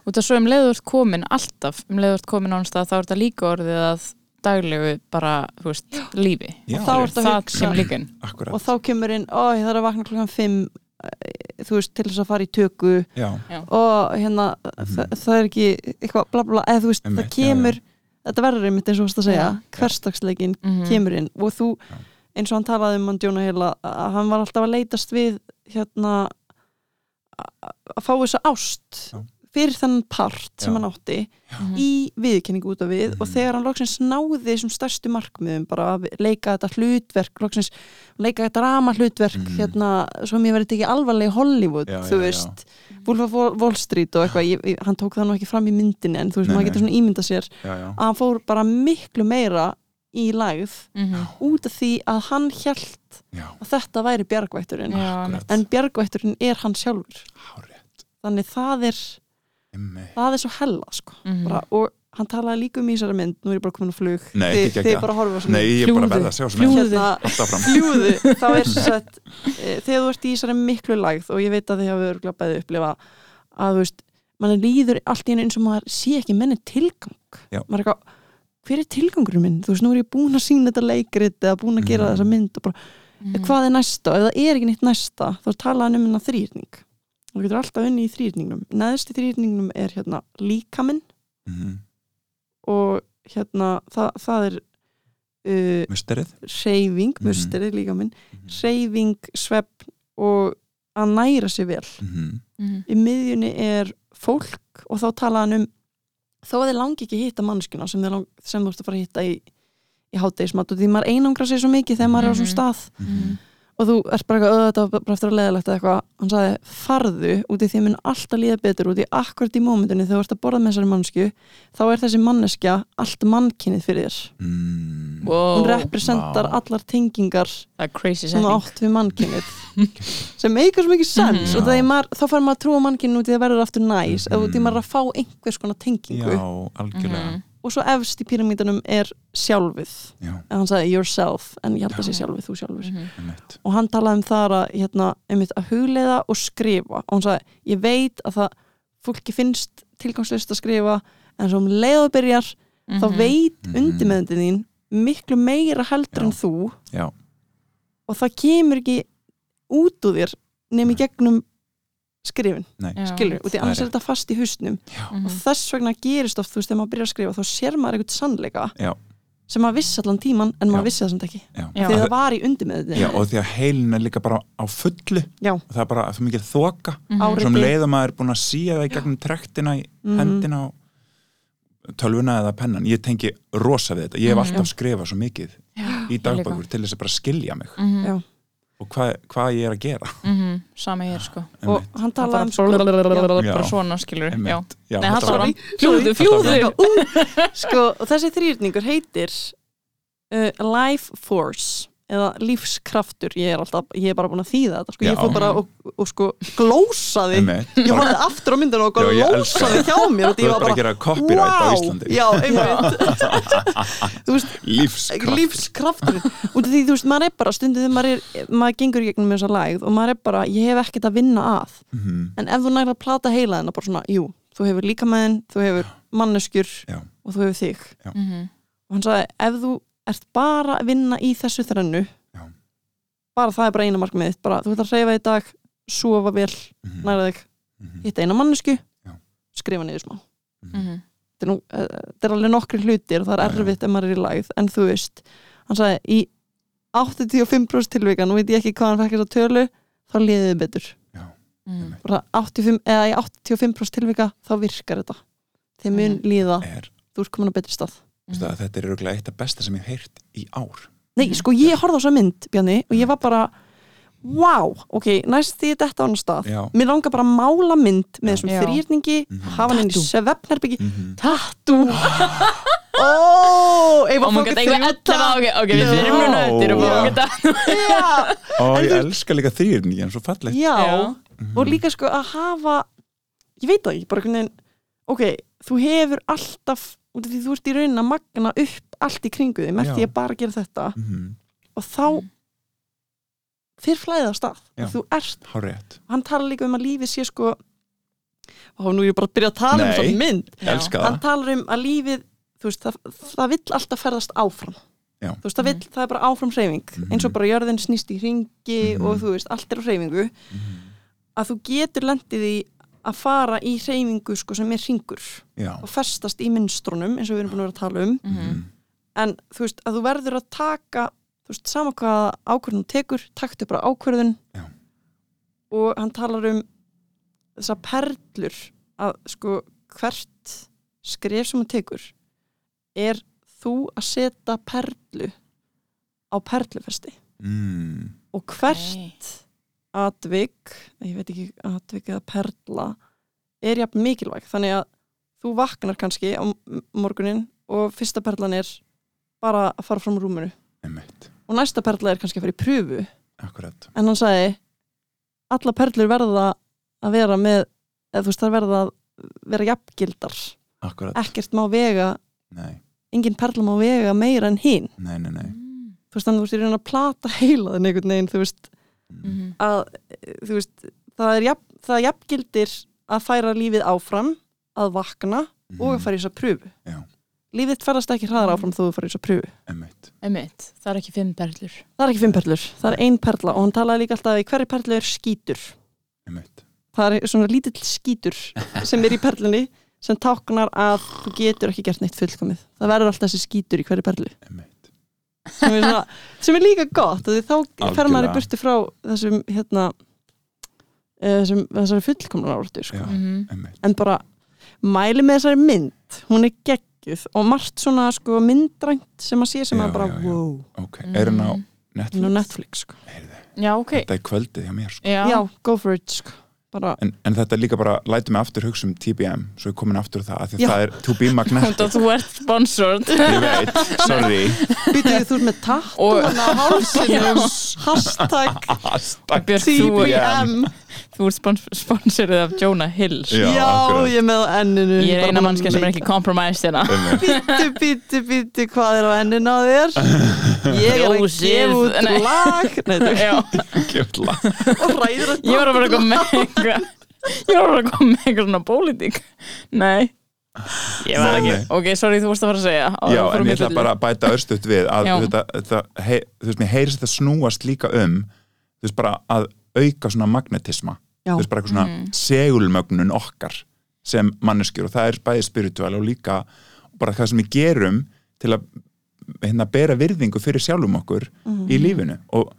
Og það svo um leiður komin alltaf, um leiður komin ánstað þá er þetta líka orðið að daglegu bara, þú veist, lífi Já. Og þá að það sem akkurat, og þá kemur inn, ó, ég þarf að vakna klokkan 5 þú veist, til þess að fara í tökku já, og hérna það, það er ekki eitthvað bla bla, eða þú veist. Einmitt, það kemur já, þetta verður einmitt eins og þú varst að segja Já. hverstagsleikin Mhm. kemur inn og þú, Já. eins og hann talaði um hann Jonah Hill að hann var alltaf að leitast við hérna að að fá þessa ást Já. Fyrir þennan part sem Já. hann átti Mhm. í viðkenningu út af við og Mhm. þegar hann loksins náði þessum stærstu markmiðum bara að leika þetta hlutverk loksins leika þetta rama hlutverk Mhm. hérna, svo mér verið ekki alvarlega í Hollywood, Já, þú já, veist Wolf of Wall- Street og eitthvað ég, ég, hann tók það nú ekki fram í myndinni en þú veist, Nei, maður getur svona ímynda sér já, já, að hann fór bara miklu meira í lægð Mhm. út af því að hann held já, að þetta væri bjargvætturinn Já, en bjargvætturinn er hann sjálfur hárið, þannig það er, það er svo hella sko. Mhm. bara, og hann talaði líka um í þessari mynd nú er ég bara komin á flug Nei, ekki þið ekki. bara horfa svona nei, að að fram fljúðu, (laughs) þá er sett e, þegar þú ert í þessari miklu lægð og ég veit að þið hafa örgulega bæði upplifa að þú veist, mann líður allt í einu eins og maður sé ekki menni tilgang Já. maður er eitthvað, hver er tilgangurinn minn þú veist, nú er ég búin að sína þetta leikrit eða búin að gera Mhm. þessa mynd og bara, Mhm. hvað er næsta og ef það er ekki nýtt næsta, þá er talað um hennar þrýrning þú getur alltaf unni í þrýrningnum neðst í þrýrningnum er hérna líkaminn Mhm. og hérna, það, það er uh, musterið reyfing, Mhm. musterið líkaminn Mhm. reyfing, svepp og að næra sér vel Mhm. Mhm. í miðjunni er fólk og þá tala hann um þó að þið langi ekki að hitta mannskjuna sem, lang, sem þú ert að fara að hitta í, í hátdeismat og því maður einangra sér svo mikið þegar maður er á svona Mhm. stað Mhm. Og þú ert bara eitthvað auðvitað bara eftir að leðalegt eða eitthvað. Hann sagði farðu út í því mun alltaf líða betur út í akkurat í mómentinu þegar þú ert að borða með þessari mannskju þá er þessi manneskja allt mannkynnið fyrir þér. Mm. Wow, hún representar vá. allar tengingar það crazy sem átt við mannkynnið (laughs) sem meikar svo mikið sens og þegar maður, þá fær maður að trúa mannkyninu út í að verður aftur næs Mhm. eða út í maður að fá einhvers konar tengingu. Já, algjörlega. Mhm. Og svo efst í pyramídanum er sjálfið. Já, en hann sagði yourself, en ég held að sé sjálfið þú sjálfur. Mhm. einmitt. Og hann talaði um það að, hérna, einmitt, að hugleiða og skrifa. Og hann sagði, ég veit að það fólki finnst tilgangslist að skrifa en svo um leiðu byrjar þá Mhm. veit Mhm. undirmeðndin þín miklu meira heldur Já. en þú. Já, og það kemur ekki út úr þér nefn í gegnum skrifin, skilur, og því er annars er þetta fast í hausnum Mhm. og þess vegna gerist oft, þú veist, þegar maður byrjar að skrifa þá sér maður eitthvað sannleika Já. sem maður vissi allan tíman en maður Já. vissi það samt ekki já, Já. þegar það var í undirmeðndin já og því að heilin er líka bara á fullu Já. og það er bara það mikið þoka Mhm. Árið. sem Riti. leið að maður er búin að síja það í gegnum trektina í Mhm. hendina á tölvuna eða pennan ég tengi rosa við þetta, ég hef Mhm. alltaf skrifað svo mikið Já, í dagbækur til þess að bara skilja mig. Já. Og hvað, hvað ég er að gera Mhm. Sama hér sko og Einmitt. hann talaði um sko, bara svona skilur Nei, áfram. Sorry. Fljúðu, fljúðu Ú, (laughs) sko, og þessi þrýrningur heitir uh, Life Force eða lífskraftur ég er, alltaf, ég er bara búin að þýða þetta sko. ég Já. fór bara og, og sko glósaði Einmitt. ég horfði aftur á myndinu og ég elska glósaði hjá mér og Þú ég ert var bara bara að gera copyright á wow, Íslandi já, einmitt (laughs) lífskraftur út af því, þú veist, maður er bara stundið þegar maður, er, maður gengur í gegnum þessa lægð og maður er bara, ég hef ekkert að vinna að Mhm. en ef þú nærið að plata heila þennan bara svona, jú, þú hefur líkamæðin þú hefur manneskjur Já. og þú hefur þig Mhm. og hann sagði, ef þú ert bara að vinna í þessu þrennu Já. bara það er bara eina markmið þitt, bara þú ert að hreyfa í dag sofa vel, Mhm. næra þig Mhm. hitta eina mannesku, Já. skrifa niður smá Mhm. þetta er, nú, eh, þetta er alveg nokkri hlutir og það er Já, já. erfitt ef maður er í lægð en þú veist, hann sagði í 85% tilvika, nú veit ég ekki hvað hann fekk þess að tölu, þá liðið þið betur Mhm. bara 85, eða í 85% tilvika þá virkar þetta þeir mun Mhm. líða, er, þú ert komin á betri stað veistu að þetta er örgulega eitt af besta sem ég hef heyrt í ár. Nei, sko ég horfði á þessa mynd, Bjarni og ég var bara, wow ok, næst því þetta á hann stað. Já. mér langar bara að mála mynd með þessum þrýrningi, Mhm. hafa hann inn í Tattoo. svefnherbyggi Mhm. Tattoo. (laughs) (laughs) Ó, ég Oh var var 11 ok, ok, við fyrir núna eftir og Já, og ég elska líka þrýrni en svo fallegt. Já. Mhm. og líka sko að hafa ég veit það ekki, bara einhvern veginn ok, þú hefur alltaf út af því þú ert í raunin að magna upp allt í kringu því, með Já. því að bara gera þetta Mhm. og þá fyrir flæðið á stað þú ert, Hárrétt. hann tala líka um að lífið sé sko og nú er ég bara að byrja að tala um Nei. svona mynd Ég hann talar um að lífið þú veist, það, það vill alltaf ferðast áfram Já. þú veist, það, vill, það er bara áfram hreyfing Mhm. eins og bara jörðin snýst í hringi Mhm. og þú veist, allt er á hreyfingu Mhm. að þú getur lendið í að fara í hreyfingu sko, sem er hringur Já. og festast í minnstrunum eins og við erum búin að vera að tala um Mhm. en þú veist, að þú verður að taka þú veist, sama hvað ákvörðun tekur taktu bara ákvörðun Já. og hann talar um þessar perlur að sko hvert skref sem þú tekur er þú að setja perlu á perlufesti Mm. og hvert atvik, ég veit ekki atvik eða perla er jafn mikilvæg, þannig að þú vaknar kannski á morgunin og fyrsta perlan er bara að fara fram úr rúminu Einmitt. og næsta perla er kannski að fara í pröfu Akkurat. en hann sagði alla perlur verða að vera með eða þú veist það verða að vera jafngildar Akkurat. ekkert má vega, Nei. engin perla má vega meira en hinn Nei, nei, nei. þú veist þannig þú veist ég reyna að plata heila þinn einhvern veginn þú veist Mhm. að þú veist, það er jafn, það jafngildir að færa lífið áfram að vakna og að fara í þess að pröfu Já. lífið ferðast ekki hraðar áfram þó þú fara í þess að pröfu það er ekki fimm perlur. Það er ekki fimm perlur, það er ein perla og hann talaði líka alltaf að í hverju perlu er skítur. Einmitt. það er svona lítill skítur sem er í perlunni sem táknar að þú getur ekki gert neitt fullkomið. Það verður alltaf þessi skítur í hverju perlu. Einmitt. Sem er, svona, sem er líka gott því þá fer maður í Algjörlega. burtu frá þessum hérna eh, þessum, þessari fullkomnar áratu sko. Mhm. En bara mæli með þessari mynd hún er geggjuð og margt svona sko myndrænt sem að sé sem Já, að bara já, já. wow, Ok. Er hann á Mhm. Netflix? hún á Netflix sko. Heyrðu, Já, ok Þetta er kvöldið hjá mér sko. Já, já, go for it sko. Bara, En, en þetta er líka bara, lætum mig aftur hugsa um TBM Svo ég komin aftur það, af því að það er To be magnetic þú ert sponsored. (laughs) Ég veit, sorry. Býtuðu þú ert með tatt Og- og hálsinum. Hashtag Hashtag TBM Þú ert spons sponsorið af Jonah Hill. Sko. Já, Já, ég er með á enninu. Ég er eina mannska sem er ekki compromised hérna. Bítu, bítu, bítu, hvað er á enninu á þér? (laughs) Ég er að gefa út nei. lag. Nei, þú Já, (laughs) Kjöfla. og ræður að ég var að vera að koma með eitthvað Ég var að vera að koma með eitthvað svona pólitík. Nei. Ég var ekki, ok, sorry, þú vorst að fara að segja. Áður Já, en ég ætla bara að bæta örstuðt við að Já. þetta, þetta, hei, þú veist, mér heyrist þetta snúast líka um þú veist, bara að auka svona magnetisma. Já. þú veist, bara eitthvað svona segulmögnun okkar sem manneskjur og það er bæði spiritual og líka bara það sem við gerum til að hérna, bera virðingu fyrir sjálfum okkur í lífinu. Og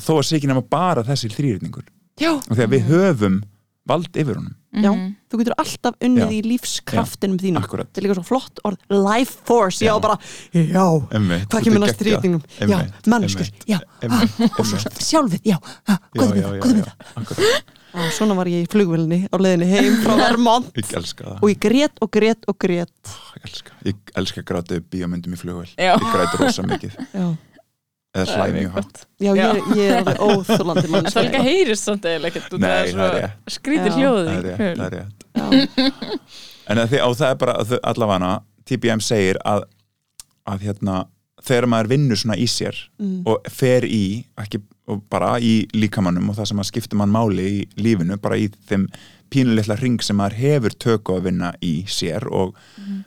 þó að sé ekki nema bara þessi þrýrningur Já, og þegar við höfum vald yfir honum já, þú getur alltaf unnið Já. í lífskraftinum þínum. Akkúrat. Þetta er líka svo flott orð, life force. Já, Já. bara, já, Einmitt, hvað þetta kemur næst geggjað. þrýtingum Já, mannskur, já. Ah, Og svo sjálfið, já, ah, hvað er það, hvað er akkurat. (laughs) Og svona var ég í flugvélni á leiðinni heim frá (laughs) Vermont. Ég elska það. Og ég grét og grét og grét. Ég elska, ég elska að gráta upp bíómyndum í flugvel. Ég græti rosa mikið. Já, Eða Það er hlæ mjög hátt já ég, ég er alveg (laughs) óþúlandi En Það líka mannskja heyrist samt eða ekkert það er. Skrítir Já. hljóði Það er rétt, það er (laughs) En að því, á það er bara að allavega TBM segir að, að hérna, þegar maður vinnur svona í sér Mm. og fer í ekki, og bara í líkamannum og það sem að skipta mann máli í lífinu bara í þeim pínuleitla ring sem maður hefur töku að vinna í sér og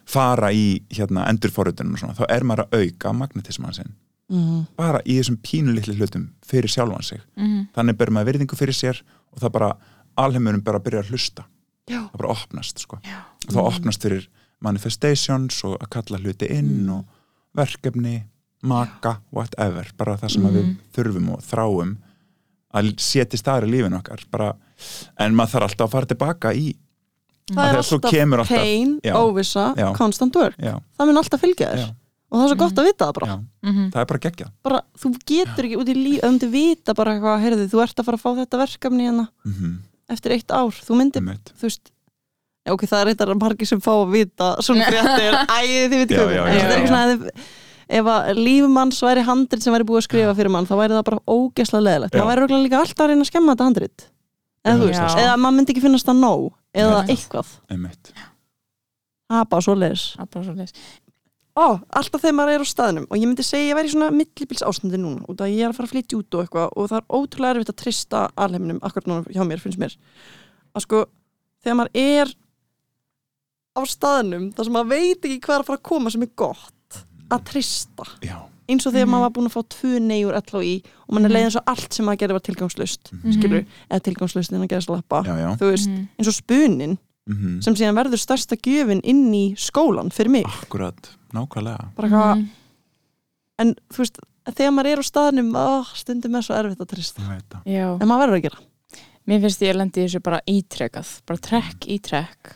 fara í hérna, endurforröndunum og svona, þá er maður að auka magnetisman sinn mm, bara í þessum pínuleitli hlutum fyrir sjálfan sig. Mhm. þannig ber maður virðingu fyrir sér og það bara, alheimurum bara byrja að hlusta. Já. það bara opnast sko. og það opnast fyrir manifestations og að kalla hluti inn og verkefni, maka whatever, bara það sem við þurfum og þráum að setja staðar í lífinu okkar. Bara, en maður þarf alltaf að fara tilbaka í Það er alltaf pain, Já. óvissa, Já. constant work. Já, Það mun alltaf fylgja þér. Já, og það er svo gott að vita það bara. Já, Mhm. það er bara geggjað. Bara, þú getur ekki út í líf þú myndir vita bara eitthvað, heyrðu, þú ert að fara að fá þetta verkefni hérna mm eftir eitt ár, þú myndir, -hmm. þú veist já, ok, það er eitthvað margir sem fá að vita svona (laughs) fréttir, æ, þið veit Já, ekki já, hvað það er ekki svona ef, ef að lífmanns væri handrit sem væri búið að skrifa fyrir mann, þá væri það bara ógesla leðilegt, maður væri örugglega líka alltaf að reyna að skemma þetta handrit. Eða veist, já. eða maður myndi ekki finnast það nóg eða Nei. eitthvað, það er bara svo leiðis Ó, alltaf þegar maður er á staðnum. Og ég myndi segja ég væri í svona millibils ástandi núna út að ég er að fara að flytja út og eitthvað og það er ótrúlega erfitt að trista alheiminum akkurat núna hjá mér finnst mér. Að sko, þegar maður er á staðnum þar sem maður veit ekki hvað er að fara að koma sem er gott að trista já, eins og þegar Mhm. maður var búin að fá tvö neyjur LHI og mann er leið eins og allt sem maður gerði var tilgangslust Mhm. skilur, eða tilgangslust innan að gera slappa þú veist, Mhm. eins og spunin mm sem síðan verður stærsta gjöfin inn í skólan fyrir mig. Akkurat, nákvæmlega. Bara hvað Mhm. en þú veist, þegar maður er á staðnum ó, stundum er svo erfitt að trista en maður verður að gera. Mér finnst ég að lendi þessu bara ítrekað bara trekk í trekk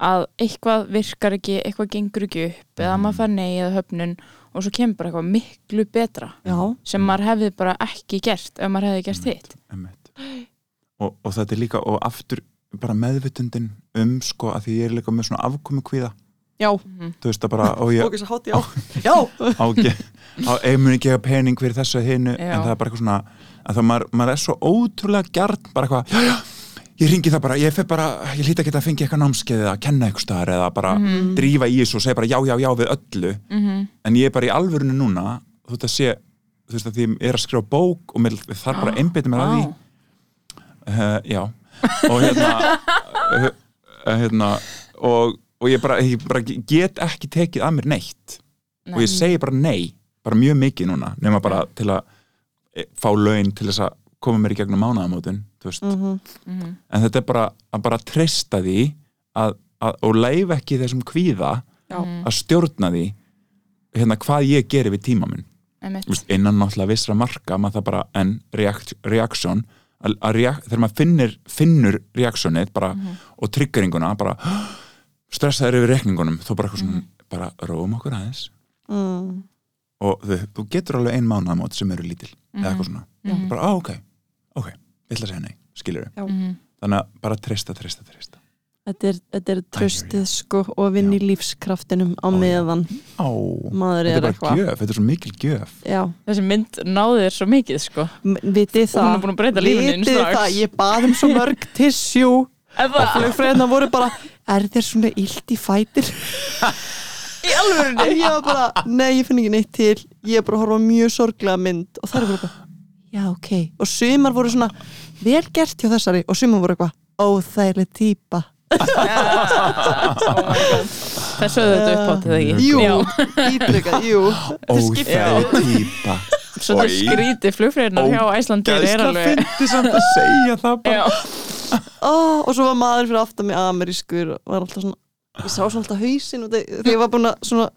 að eitthvað virkar ekki, eitthvað gengur ekki upp eða Mm. maður fær nei eða höfnun og svo kemur bara eitthvað miklu betra já, sem maður hefði bara ekki gert ef maður hefði gert hitt. Einmitt. og, og þetta er líka og aftur bara meðvitundin um sko að því ég er líka með svona afkomu kvíða já, þú veist að bara og ég ok, svo hátt já. já, á ekki á, ég mun ekki hafa pening fyrir þessu og hinu en það er bara eitthvað svona að það maður, maður er svo ótrúlega gjarn bara eitthvað, já já ég ringi það bara, ég fer bara, ég hlýta ekki að fengi eitthvað námskeið eða að kenna eitthvað staðar eða bara Mhm. drífa í þessu og segja bara já já já við öllu. Mhm. en ég er bara í alvörinu núna þú veist að sé, þú veist að því ég er að skrifa bók og mér þarf bara að einbytta mér að því. Uh, já. Og hérna, uh, (laughs) uh, hérna og, og ég, bara, ég bara get ekki tekið að mér neitt og ég segi bara nei bara mjög mikið núna nema bara til að eh, fá laun til þess að koma mér í gegnum mánaðamótin þú veist. Mhm. Mhm. en þetta er bara að bara treysta því að, að, og leif ekki þessum kvíða Já. Að stjórna því hérna, hvað ég geri við tíma minn veist, innan náttúrulega vissra marka bara en reaksjón reak, þegar maður finnir, finnur reaksjónið bara, og triggeringuna bara stressaður yfir reikningunum þó bara eitthvað svona, bara róum okkur aðeins. Mm. og þú, þú getur alveg ein mánaðamót sem eru lítil eða eitthvað svona, Mhm. bara á ok ok, ég ætla að segja nei, skilur Já. Mhm. þannig að bara treysta, treysta, treysta. Þetta er, þetta er tröstið sko og að vinna í lífskraftinum á meðan Á, maður þetta er bara eitthvað. gjöf, þetta er svo mikil gjöf. Já, Þessi mynd náði þér svo mikið sko. Vitið það. búin að breyta lífinu þínu vitið það, ég bað um svo mörg tissjú og það, flugfræðina voru bara er þér svona illt í fætir í alvörunni? En ég var bara, nei ég finn ekki neitt til. Ég er bara að horfa á mjög sorglega mynd. Og það er bara, já ok. Og sumar voru svona, vel gert hjá þessari. Og sumar voru eitthvað, óþægileg god (laughs) Þessu höfðu þetta upp á til það ekki? Jú, Já, ítrykkað, jú. Þetta skiptir- Óþæg típa Svo þetta Oj. skríti flugfreyðinar hjá Æslandir er alveg fyndi samt að segja það bara Ó, og svo var maður fyrir aftan mig amerískur og var alltaf svona ég sá svo alltaf hausinn og þegar ég var búin að svona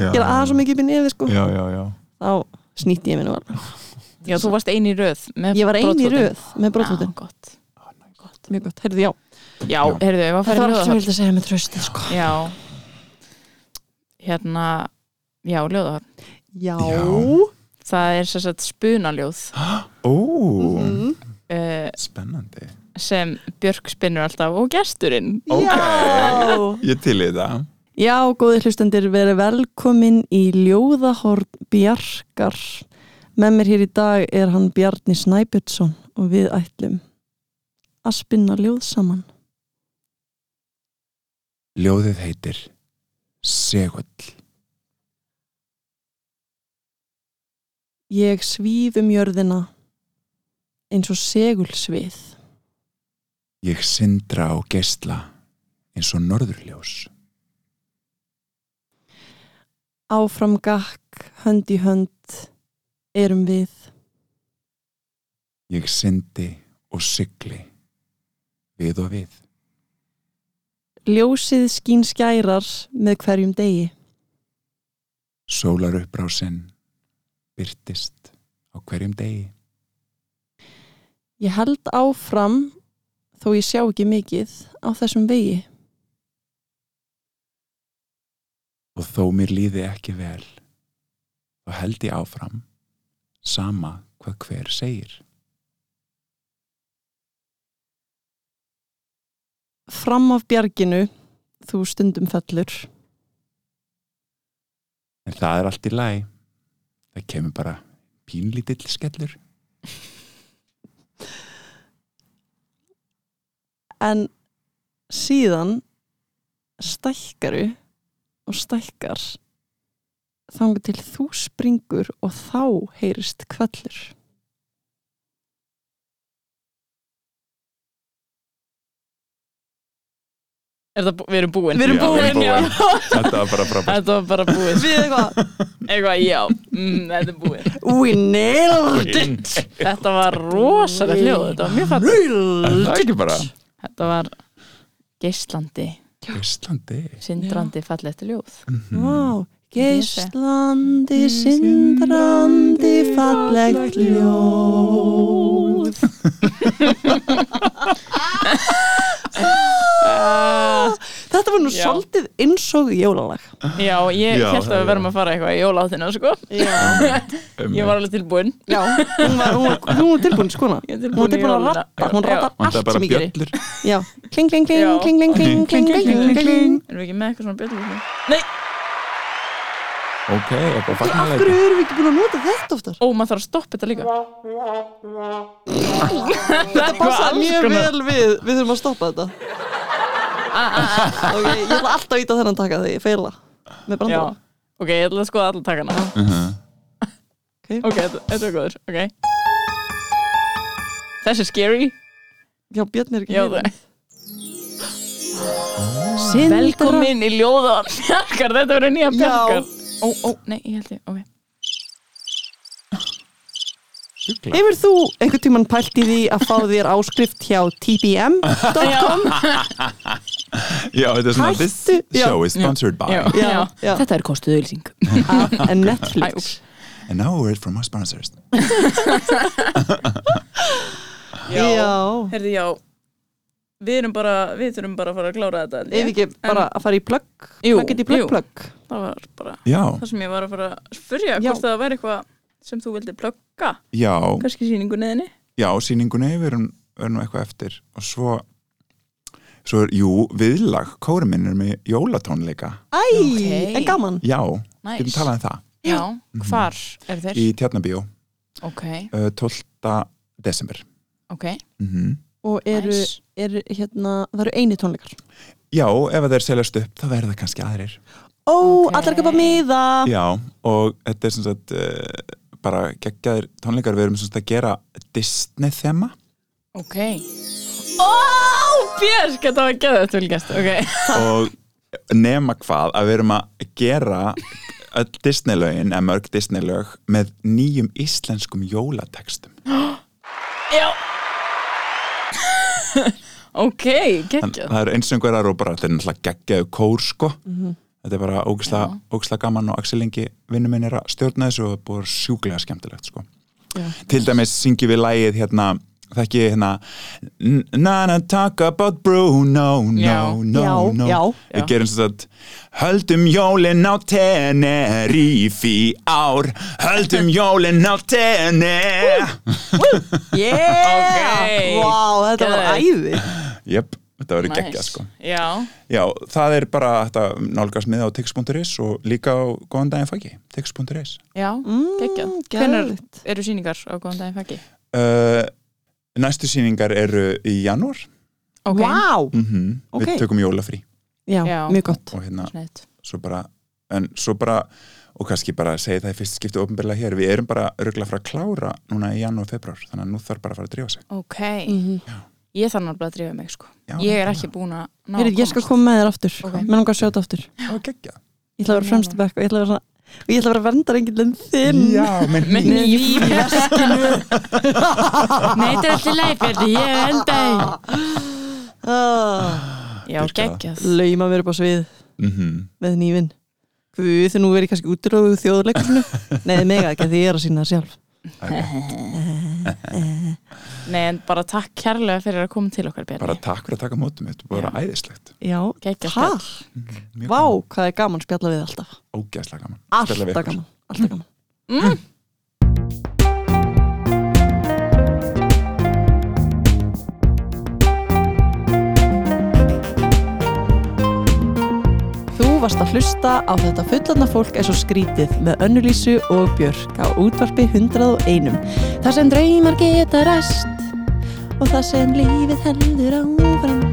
Já, gera aðeins svo mikið upp í nefið sko. Já, já, já. Þá snýtti ég minni var já, þú varst eini í röð með ég var eini röð með brottfóttin, Já, gott. Mjög gott, heyrðu já. Já, heyrðu, ég var að það fara var í allt sem ég vildi að segja með trösti sko. Já. Hérna Já, ljóða já, Já. Það er sagt spunaljóð. Ó, Mhm. uh, spennandi sem Björk spinnur alltaf og gesturinn Ok. já Ég til í það Já, góði hlustendur, verið velkomin í Ljóðahorn Bjarkar. Með mér hér í dag er hann Bjarni Snæbjörnsson og við ætlum að spinna ljóð saman. Ljóðið heitir Segull Ég svíf um jörðina eins og segulsvið. Ég sindra á geisla eins og norðurljós Áfram gakk, hönd í hönd, erum við. Ég syndi og sigli við og við Ljósið skín skærar með hverjum degi. Sólar uppbrásinn byrtist á hverjum degi Ég held áfram þó ég sjá ekki mikið á þessum vegi. og þó mér líði ekki vel þá held ég áfram sama hvað hver segir Fram af bjarginu, þú stundum fellur. en það er allt í læg það kemur bara pínlítill skellur (laughs) en síðan stækkaru og stækkar þangar til þú springur og þá heyrist kvellur Er það, við erum búin. Við erum Já, við erum búin, já. búin. (laughs) þetta var bara frábært. Þetta var bara búið. Við eitthvað Eitthvað, já, mm, þetta er búið. We nailed it Þetta var rosalega hljóð. Þetta var mjög fætt það er ekki bara Þetta var geislandi, Íslandi sindrandi fallegt ljóð. Wow. geislandi sindrandi fallegt ljóð þetta var nú Já. svolítið eins og jólalag. Já, ég Já, held að við verðum að fara eitthvað í jóláttina sko. já, Ég var alveg tilbúin. Já. Hún, var, hún, var, hún var tilbúin er hún var tilbúin að rappa hún það allt er sem ég gerir kling, kling, kling, kling, kling, kling, kling, kling. Erum við ekki með eitthvað svona bjöllur? ok, eitthvað Af fagnarleiti hverju erum við ekki búin að nota þetta oftar? Ó, maður þarf að stoppa þetta líka. Það passa mjög vel við, við þurfum að stoppa þetta Ok, ég ætla alltaf að íta þennan taka þegar ég feila með brandara. Ok, ég ætla að skoða allar takana. Mhm. Ok, þetta þetta er góður, ok. Þessi er scary. Já, Björn er ekki Sindra- Velkomin í ljóðan (laughs) Bjarkar, þetta verður nýja bjarkar. Ó, ó, nei, ég held ég, ok. Hefur þú einhvern tímann pælt í því að fá þér áskrift hjá tbm.com? (laughs) (laughs) já, þetta er svona this Hættu- já. show is sponsored by. Já, Já, já. Þetta er kostuð auðlýsing. (laughs) En Netflix. And now a word from our sponsors. (laughs) Já, Herði, já. Við erum bara, við þurfum bara að fara að klára þetta held ég. ef ekki bara að fara í plugg Jú, Hvað get ég plugg jú. plugg? Það var bara já, það sem ég var að fara að spyrja Já. hvort það væri eitthvað sem þú vildi plugga já, kannski sýningu neðinni já, sýningunni við erum, erum nú eitthvað eftir. Og svo svo er, jú, viðlag. Kórum minn er með jólatónleika. Æ, Ok. en gaman. Já, Næs. getum talað um það. Já, hvar eru þeir? í Tjarnabíó, Ok, uh, 12. desember. Ok. Mm Og eru, Næs. eru hérna, það eru eini tónleikar. Já, ef að þeir seljast upp þá verða kannski aðrir. Ó, Ok. allar ekki bara miða. Já, og þetta er sem sagt uh, bara geggjaðir tónleikar. Við erum sem sagt að gera Disney þema Ok Ó, Björk, þetta var geðið tölgast Ok, og nema hvað að við erum að gera öll Disney-lögin, eða mörg Disney-lög með nýjum íslenskum jólatekstum já. Ok, geggjað. það eru einsöngurar og bara þetta er náttúrulega geggjaðu kór sko. Þetta er bara ógislega gaman og Axel Ingi vinnu minn er að stjórna þessu og það er búið sjúklega skemmtilegt sko. Já. til dæmis syngjum við lægið hérna þekki hérna Nana talk about Bruno no, Já. no, Já, no já. við gerum sem sagt höldum jólin á Tenerife í ár höldum (laughs) jólin á Tenerife Yeah! Vá, þetta var Geðveikt. æði jöp, þetta verður Nice. geggjað sko Já, Já, það er bara þetta nálgast miða á tix.is og líka á góðan daginn faggi, tix.is já, geggjað Mm, Hvenær geðveikt. eru sýningar á góðan daginn faggi? uh, Næstu sýningar eru í janúar. Ok, Vá, mm Ok. Við tökum jólafrí. Já, Já. mjög gott. Og hérna, svo bara en svo bara, og kannski bara segja það í fyrst skipti ofnbyrlega hér, við erum bara örgulega að fara að klára núna í janúar, februar þannig að nú þarf bara að fara að drífa sig. Ok, Mhm. ég þarf náttúrulega að drífa mig sko. Já, Ég er ekki búin að ég skal koma með þér aftur. Ok. Mér langar að sjá þetta aftur. Ég ætla að vera fremst í bekk og ég ætla að vera svona og ég ætla að vera verndar þinn. Já, með nýf (laughs) Nei, þetta er alltaf leifjörði, ég er enda ah, Já, geggjað. Lauma mér upp á svið mm með nývin Guð, þegar nú verið kannski útrúðu þjóðleikusinu (laughs) Nei, mega ekki, því ég er að sína það sjálf Nei, en bara takk kærlega fyrir að koma til okkar Bjarni. Bara takk fyrir að taka mótum, þetta er bara æðislegt. Já, takk. Spjall. Mjög Vá, hvað er gaman spjalla við alltaf. Ógeðslega gaman. Alltaf gaman, alltaf gaman. Mm. Varst að hlusta á þetta fullarna fólk er svo skrítið með önnulísu og björk á útvarpi 101 þar sem draumar geta ræst og þar sem lífið heldur áfram